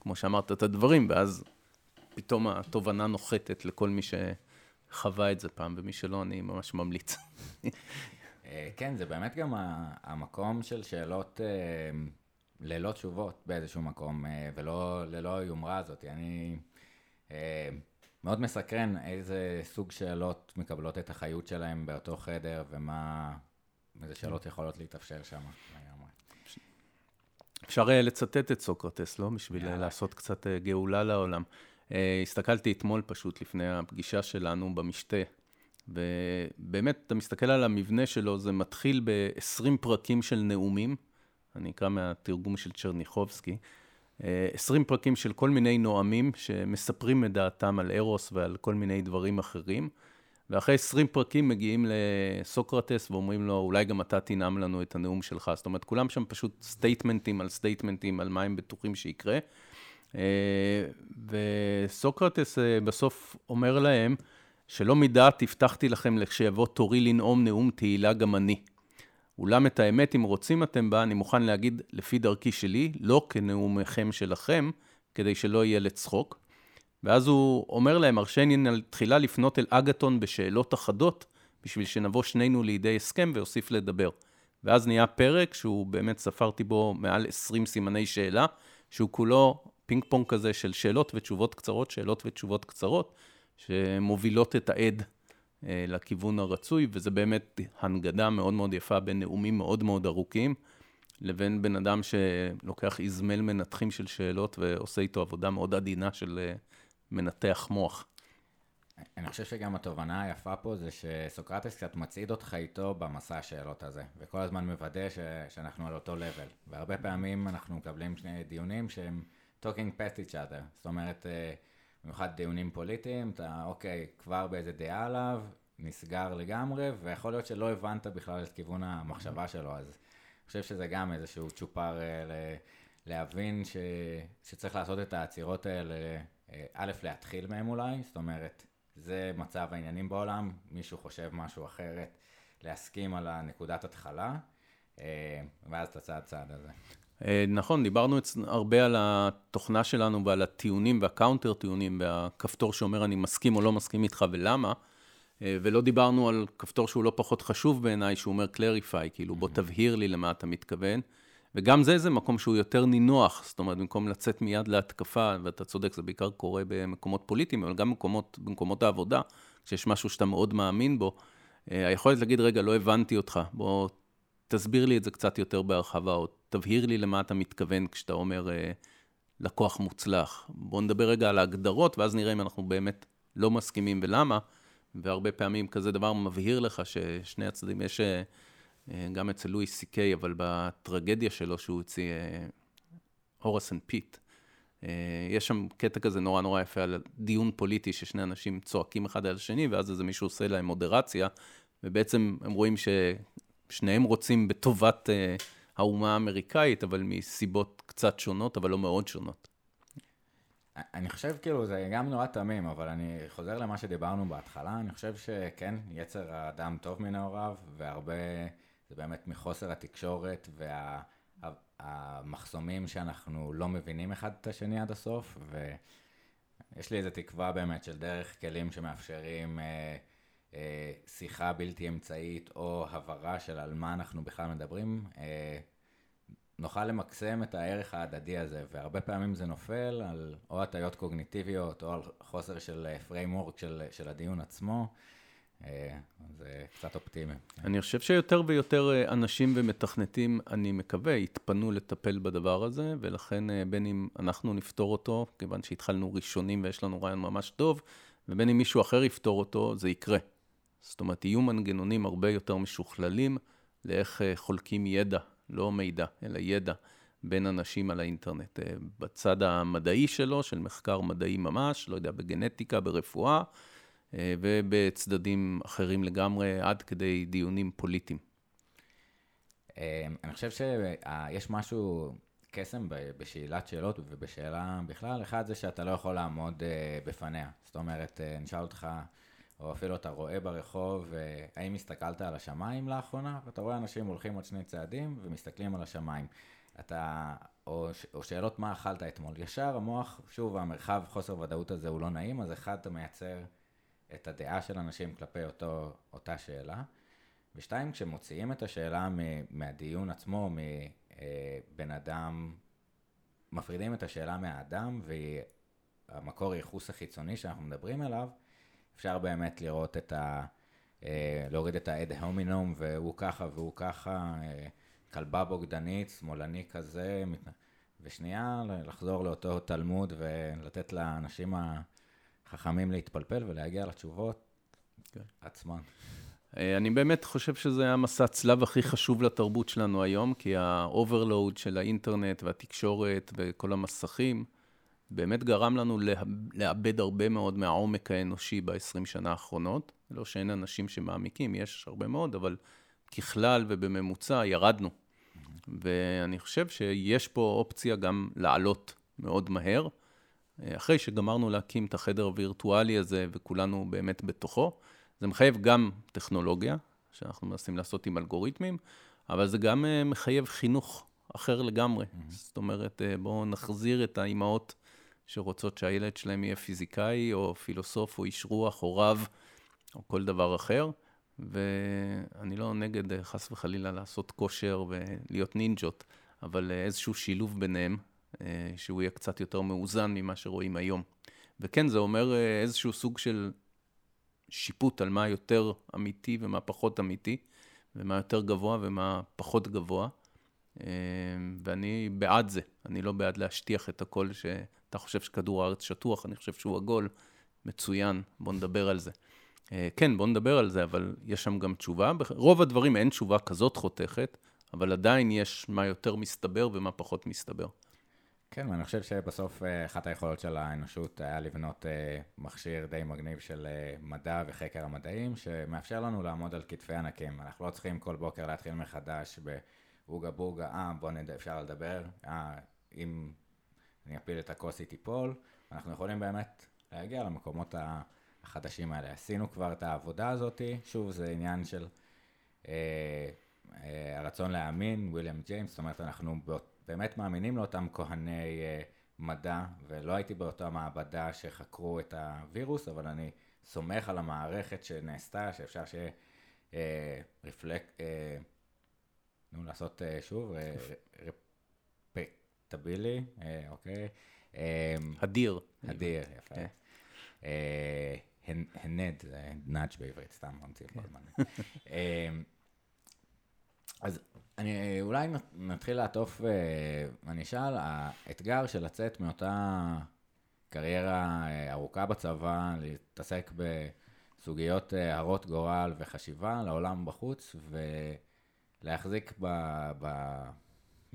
כמו שאמרת, את הדברים, ואז פתאום התובנה נוחתת לכל מי שחווה את זה פעם, ומי שלא, אני ממש ממליץ. אה, כן, זה באמת גם המקום של שאלות... ללא תשובות באיזשהו מקום, אה, ולא ללא היומרה הזאת. אני אה, מאוד מסקרן איזה סוג שאלות מקבלות את החיות שלהם באותו חדר, ומה, איזה שאלות יכולות להתאפשר שם. אפשר אה, לצטט את סוקרטס, לא? בשביל יאללה. לעשות קצת גאולה לעולם. הסתכלתי אתמול פשוט לפני הפגישה שלנו במשתה ובאמת, אתה מסתכל על המבנה שלו, זה מתחיל ב-20 פרקים של נאומים, אני אקרא מהתרגום של צ'רניחובסקי, 20 פרקים של כל מיני נואמים שמספרים את דעתם על ארוס ועל כל מיני דברים אחרים. ואחרי 20 פרקים מגיעים לסוקרטס ואומרים לו, אולי גם אתה תנאם לנו את הנאום שלך. זאת אומרת, כולם שם פשוט סטייטמנטים על סטייטמנטים, על מה הם בטוחים שיקרה. אה, וסוקרטס אה, בסוף אומר להם, שלא מדעת הבטחתי לכם לכשיבוא תורי לנאום נאום תהילה גם אני. אולם את האמת, אם רוצים אתם בה, אני מוכן להגיד לפי דרכי שלי, לא כנאומיכם שלכם, כדי שלא יהיה לצחוק. ואז הוא אומר להם, הרשני תחילה לפנות אל אגתון בשאלות אחדות, בשביל שנבוא שנינו לידי הסכם ויוסיף לדבר. ואז נהיה פרק שהוא באמת ספרתי בו מעל 20 סימני שאלה, שהוא כולו פינג פונג כזה של שאלות ותשובות קצרות, שאלות ותשובות קצרות, שמובילות את העד לכיוון הרצוי, וזה באמת הנגדה מאוד מאוד יפה בין נאומים מאוד מאוד ארוכים, לבין בן אדם שלוקח איזמל מנתחים של שאלות ועושה איתו עבודה מאוד עדינה של אה, מנתח מוח. אני חושב שגם התובנה היפה פה זה שסוקרטס קצת מצעיד אותך איתו במסע השאלות הזה, וכל הזמן מוודא ש... שאנחנו על אותו לבל. והרבה פעמים אנחנו מקבלים שני דיונים שהם talking past each other, זאת אומרת, אה, במיוחד דיונים פוליטיים, אתה אוקיי, כבר באיזה דעה עליו, נסגר לגמרי, ויכול להיות שלא הבנת בכלל את כיוון המחשבה שלו, אז אני חושב שזה גם איזשהו צ'ופר אה, ל... להבין ש... שצריך לעשות את העצירות האלה אה, א', להתחיל מהם אולי, זאת אומרת, זה מצב העניינים בעולם, מישהו חושב משהו אחרת, להסכים על הנקודת התחלה, אה, ואז את הצעד צעד הזה. אה, נכון, דיברנו הרבה על התוכנה שלנו ועל הטיעונים וה counter טיעונים והכפתור שאומר אני מסכים או לא מסכים איתך ולמה, ולא דיברנו על כפתור שהוא לא פחות חשוב בעיניי, שהוא אומר clarify, כאילו בוא תבהיר לי למה אתה מתכוון. וגם זה זה מקום שהוא יותר נינוח, זאת אומרת, במקום לצאת מיד להתקפה, ואתה צודק, זה בעיקר קורה במקומות פוליטיים, אבל גם במקומות, במקומות העבודה, כשיש משהו שאתה מאוד מאמין בו, אה, היכולת להגיד, רגע, לא הבנתי אותך, בוא תסביר לי את זה קצת יותר בהרחבה, או תבהיר לי למה אתה מתכוון כשאתה אומר אה, לקוח מוצלח. בוא נדבר רגע על ההגדרות, ואז נראה אם אנחנו באמת לא מסכימים ולמה, והרבה פעמים כזה דבר מבהיר לך ששני הצדדים, יש... אה, אה, גם אצל לואי סי קיי, אבל בטרגדיה שלו שהוא הוציא, Horace and Pete, יש שם קטע כזה נורא נורא יפה על דיון פוליטי ששני אנשים צועקים אחד על השני, ואז איזה מישהו עושה להם מודרציה, ובעצם הם רואים ששניהם רוצים בטובת אה, האומה האמריקאית, אבל מסיבות קצת שונות, אבל לא מאוד שונות. אני חושב כאילו זה גם נורא תמים, אבל אני חוזר למה שדיברנו בהתחלה, אני חושב שכן, יצר האדם טוב מנעוריו, והרבה... זה באמת מחוסר התקשורת והמחסומים וה, שאנחנו לא מבינים אחד את השני עד הסוף, ויש לי איזו תקווה באמת של דרך כלים שמאפשרים אה, שיחה בלתי אמצעית או הבהרה של על מה אנחנו בכלל מדברים, אה, נוכל למקסם את הערך ההדדי הזה, והרבה פעמים זה נופל על או הטיות קוגניטיביות או על חוסר של framework של, של הדיון עצמו. אה, זה קצת אופטימי. אני חושב שיותר ויותר אה, אנשים ומתכנתים, אני מקווה, יתפנו לטפל בדבר הזה, ולכן אה, בין אם אנחנו נפתור אותו, כיוון שהתחלנו ראשונים ויש לנו רעיון ממש טוב, ובין אם מישהו אחר יפתור אותו, זה יקרה. זאת אומרת, יהיו מנגנונים הרבה יותר משוכללים לאיך חולקים ידע, לא מידע, אלא ידע בין אנשים על האינטרנט. בצד המדעי שלו, של מחקר מדעי ממש, לא יודע, בגנטיקה, ברפואה, אה, ובצדדים אחרים לגמרי, עד כדי דיונים פוליטיים. אה, אני חושב שיש משהו, קסם בשאלת שאלות ובשאלה בכלל, אחד זה שאתה לא יכול לעמוד אה, בפניה. זאת אומרת, נשאל אותך, או אפילו אתה רואה ברחוב, האם הסתכלת על השמיים לאחרונה? ואתה רואה אנשים הולכים עוד שני צעדים ומסתכלים על השמיים. אתה, או, או שאלות מה אכלת אתמול. ישר המוח, שוב, המרחב חוסר ודאות הזה הוא לא נעים, אז אחד, אתה מייצר את הדעה של אנשים כלפי אותו, אותה שאלה. ושתיים, כשמוציאים את השאלה מהדיון עצמו, מבן אדם, מפרידים את השאלה מהאדם, והמקור ייחוס החיצוני שאנחנו מדברים עליו, אפשר באמת לראות את ה... אה, להוריד את העד הומינום, והוא ככה והוא ככה, אה, כלבה בוגדנית, שמאלני כזה, ושנייה, לחזור לאותו תלמוד ולתת לאנשים ה... חכמים להתפלפל ולהגיע לתשובות כן. עצמן. אה, אני באמת חושב שזה המסע צלב הכי חשוב לתרבות שלנו היום, כי ה overload של האינטרנט והתקשורת וכל המסכים, באמת גרם לנו לאבד הרבה מאוד מהעומק האנושי ב-20 שנה האחרונות. לא שאין אנשים שמעמיקים, יש הרבה מאוד, אבל ככלל ובממוצע ירדנו. ואני חושב שיש פה אופציה גם לעלות מאוד מהר. אחרי שגמרנו להקים את החדר הווירטואלי הזה וכולנו באמת בתוכו, זה מחייב גם טכנולוגיה, שאנחנו מנסים לעשות עם אלגוריתמים, אבל זה גם אה, מחייב חינוך אחר לגמרי. Mm-hmm. זאת אומרת, אה, בואו נחזיר את האימהות שרוצות שהילד שלהם יהיה פיזיקאי, או פילוסוף, או איש רוח, או רב, או כל דבר אחר. ואני לא נגד, אה, חס וחלילה, לעשות כושר ולהיות נינג'ות, אבל איזשהו שילוב ביניהם, שהוא יהיה קצת יותר מאוזן ממה שרואים היום. וכן, זה אומר איזשהו סוג של שיפוט על מה יותר אמיתי ומה פחות אמיתי, ומה יותר גבוה ומה פחות גבוה. אה, ואני בעד זה, אני לא בעד להשטיח את הכל שאתה חושב שכדור הארץ שטוח, אני חושב שהוא עגול, מצוין, בוא נדבר על זה. אה, כן, בוא נדבר על זה, אבל יש שם גם תשובה. ברוב הדברים אין תשובה כזאת חותכת, אבל עדיין יש מה יותר מסתבר ומה פחות מסתבר. כן, ואני חושב שבסוף אה, אחת היכולות של האנושות היה לבנות אה, מכשיר די מגניב של מדע וחקר המדעים, שמאפשר לנו לעמוד על כתפי ענקים. אנחנו לא צריכים כל בוקר להתחיל מחדש באוגה בוגה, אה, בוא נדע, אפשר לדבר, אה, אם אני אפיל את הכוס היא תיפול, אנחנו יכולים באמת להגיע למקומות החדשים האלה. עשינו כבר את העבודה הזאת, שוב, זה עניין של אה, אה, הרצון להאמין, וויליאם ג'יימס, זאת אומרת, אנחנו. באמת מאמינים לאותם כהני uh, מדע, ולא הייתי באותה מעבדה שחקרו את הווירוס, אבל אני סומך על המערכת שנעשתה, שאפשר שיהיה uh, רפלק... Uh, נו, לעשות uh, שוב, רפקטבילי, uh, אוקיי. Um, הדיר. הדיר, יפה. כן. הנד, זה נאג' בעברית, סתם ממציאים כל הזמן. אז אני אולי נתחיל לעטוף, אה, אני אשאל, האתגר של לצאת מאותה קריירה אה, ארוכה בצבא, להתעסק בסוגיות אה, הרות גורל וחשיבה לעולם בחוץ, ולהחזיק ב, ב,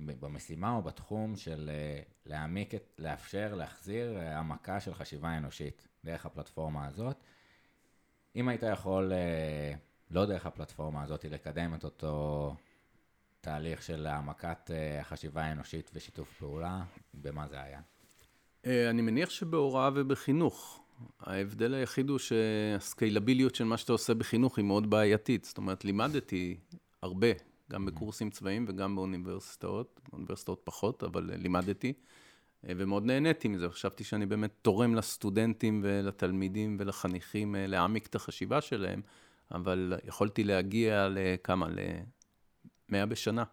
במשימה או בתחום של להעמיק, את, לאפשר, להחזיר העמקה של חשיבה אנושית דרך הפלטפורמה הזאת. אם היית יכול, לא דרך הפלטפורמה הזאת, לקדם את אותו... תהליך של העמקת אה, החשיבה האנושית ושיתוף פעולה, במה זה היה? אה, אני מניח שבהוראה ובחינוך. ההבדל היחיד הוא שהסקיילביליות של מה שאתה עושה בחינוך היא מאוד בעייתית. זאת אומרת, לימדתי הרבה, גם בקורסים צבאיים וגם באוניברסיטאות, באוניברסיטאות פחות, אבל לימדתי, אה, ומאוד נהניתי מזה. חשבתי שאני באמת תורם לסטודנטים ולתלמידים ולחניכים להעמיק את החשיבה שלהם, אבל יכולתי להגיע לכמה, 100 בשנה.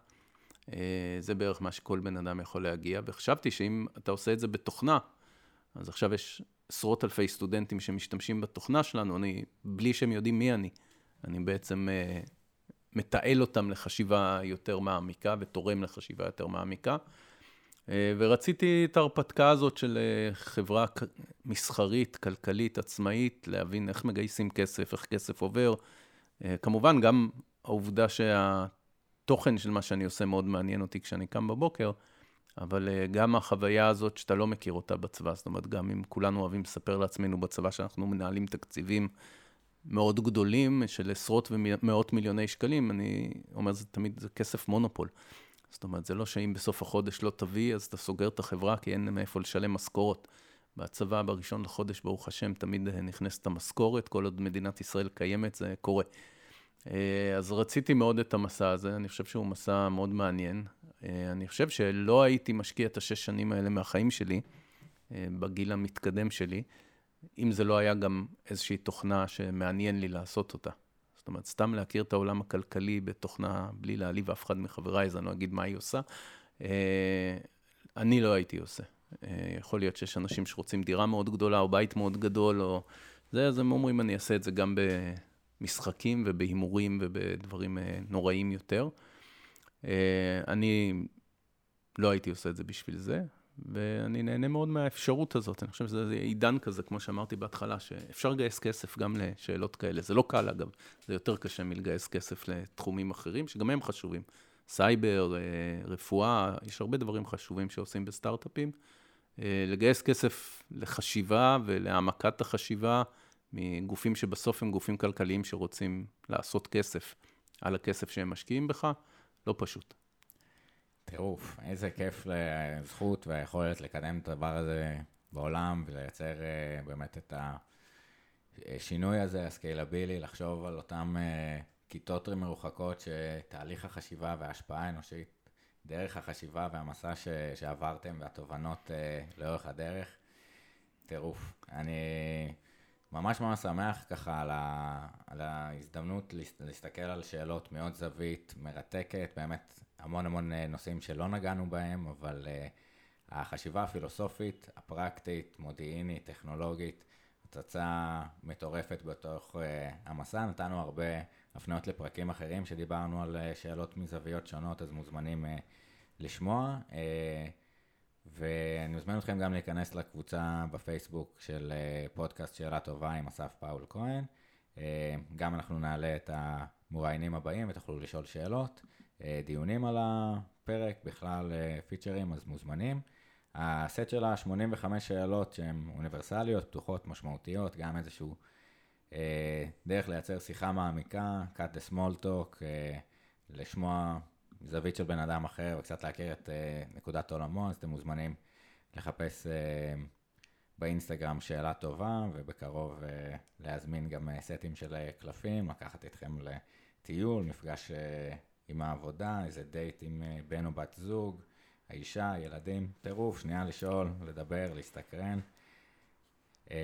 אה, זה בערך מה שכל בן אדם יכול להגיע, וחשבתי שאם אתה עושה את זה בתוכנה, אז עכשיו יש עשרות אלפי סטודנטים שמשתמשים בתוכנה שלנו, אני, בלי שהם יודעים מי אני, אני בעצם מתעל אותם לחשיבה יותר מעמיקה ותורם לחשיבה יותר מעמיקה. Uh, ורציתי את ההרפתקה הזאת של uh, חברה מסחרית, כלכלית, עצמאית, להבין איך מגייסים כסף, איך כסף עובר. Uh, כמובן, גם העובדה שה... התוכן של מה שאני עושה מאוד מעניין אותי כשאני קם בבוקר, אבל גם החוויה הזאת שאתה לא מכיר אותה בצבא, זאת אומרת, גם אם כולנו אוהבים לספר לעצמנו בצבא שאנחנו מנהלים תקציבים מאוד גדולים של עשרות ומאות מיליוני שקלים, אני אומר, זה תמיד, זה כסף מונופול. זאת אומרת, זה לא שאם בסוף החודש לא תביא, אז אתה סוגר את החברה, כי אין מאיפה לשלם משכורות. בצבא, בראשון לחודש, ברוך השם, תמיד נכנסת המשכורת, כל עוד מדינת ישראל קיימת, זה קורה. אה, אז רציתי מאוד את המסע הזה, אני חושב שהוא מסע מאוד מעניין. אה, אני חושב שלא הייתי משקיע את השש שנים האלה מהחיים שלי, אה, בגיל המתקדם שלי, אם זה לא היה גם איזושהי תוכנה שמעניין לי לעשות אותה. זאת אומרת, סתם להכיר את העולם הכלכלי בתוכנה, בלי להעליב אף אחד מחבריי, אז אני לא אגיד מה היא עושה. אני לא הייתי עושה. יכול להיות שיש אנשים שרוצים דירה מאוד גדולה, או בית מאוד גדול, או זה, אז הם אומרים, אני אעשה את זה גם. במשחקים ובהימורים ובדברים אה, נוראים יותר. אה, אני לא הייתי עושה את זה בשביל זה, ואני נהנה מאוד מהאפשרות הזאת. אני חושב שזה עידן כזה, כמו שאמרתי בהתחלה, שאפשר לגייס כסף גם לשאלות כאלה. זה לא קל, אגב, זה יותר קשה מלגייס כסף לתחומים אחרים, שגם הם חשובים. סייבר, אה, רפואה, יש הרבה דברים חשובים שעושים בסטארט-אפים. אה, לגייס כסף לחשיבה ולהעמקת החשיבה מגופים שבסוף הם גופים כלכליים שרוצים לעשות כסף על הכסף שהם משקיעים בך, לא פשוט. טירוף, איזה כיף לזכות והיכולת לקדם את הדבר הזה בעולם ולייצר uh, באמת את השינוי הזה, ה scalability, לחשוב על אותן uh, כיתות מרוחקות שתהליך החשיבה וההשפעה האנושית, דרך החשיבה והמסע ש, שעברתם והתובנות uh, לאורך הדרך, טירוף. אני ממש ממש שמח ככה על, ה, על ההזדמנות להסתכל על שאלות מאוד זווית, מרתקת, באמת המון המון אה, נושאים שלא נגענו בהם, אבל uh, החשיבה הפילוסופית, הפרקטית, מודיעינית, טכנולוגית, הצצה מטורפת בתוך uh, המסע. נתנו הרבה הפניות לפרקים אחרים שדיברנו על שאלות מזוויות שונות, אז מוזמנים לשמוע. ואני מזמין אתכם גם להיכנס לקבוצה בפייסבוק של פודקאסט שאלה טובה עם אסף פאול כהן. גם אנחנו נעלה את המוראיינים הבאים ותוכלו לשאול שאלות. אה, דיונים על הפרק, בכלל אה, פיצ'רים, אז מוזמנים. הסט של ה-85 שאלות שהן אוניברסליות, פתוחות, משמעותיות, גם איזשהו אה, דרך לייצר שיחה מעמיקה, cut the small talk, אה, לשמוע זווית של בן אדם אחר וקצת להכיר את אה, נקודת עולמו, אז אתם מוזמנים לחפש אה, באינסטגרם שאלה טובה, ובקרוב אה, להזמין גם אה, סטים של קלפים, לקחת אתכם לטיול, מפגש... אה, עם העבודה, איזה דייט עם אה, בן או בת זוג, האישה, ילדים, טירוף, שנייה לשאול, לדבר, להסתקרן. אמ,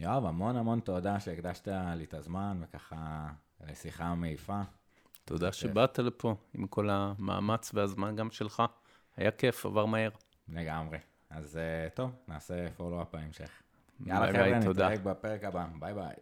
יואב, המון המון תודה שהקדשת לי את הזמן וככה לשיחה מעיפה. תודה שבאת לפה עם כל המאמץ והזמן גם שלך. היה כיף, עבר מהר. לגמרי. אז uh, טוב, נעשה follow-up בהמשך. יאללה חבר'ה, נתראה בפרק הבא. ביי ביי.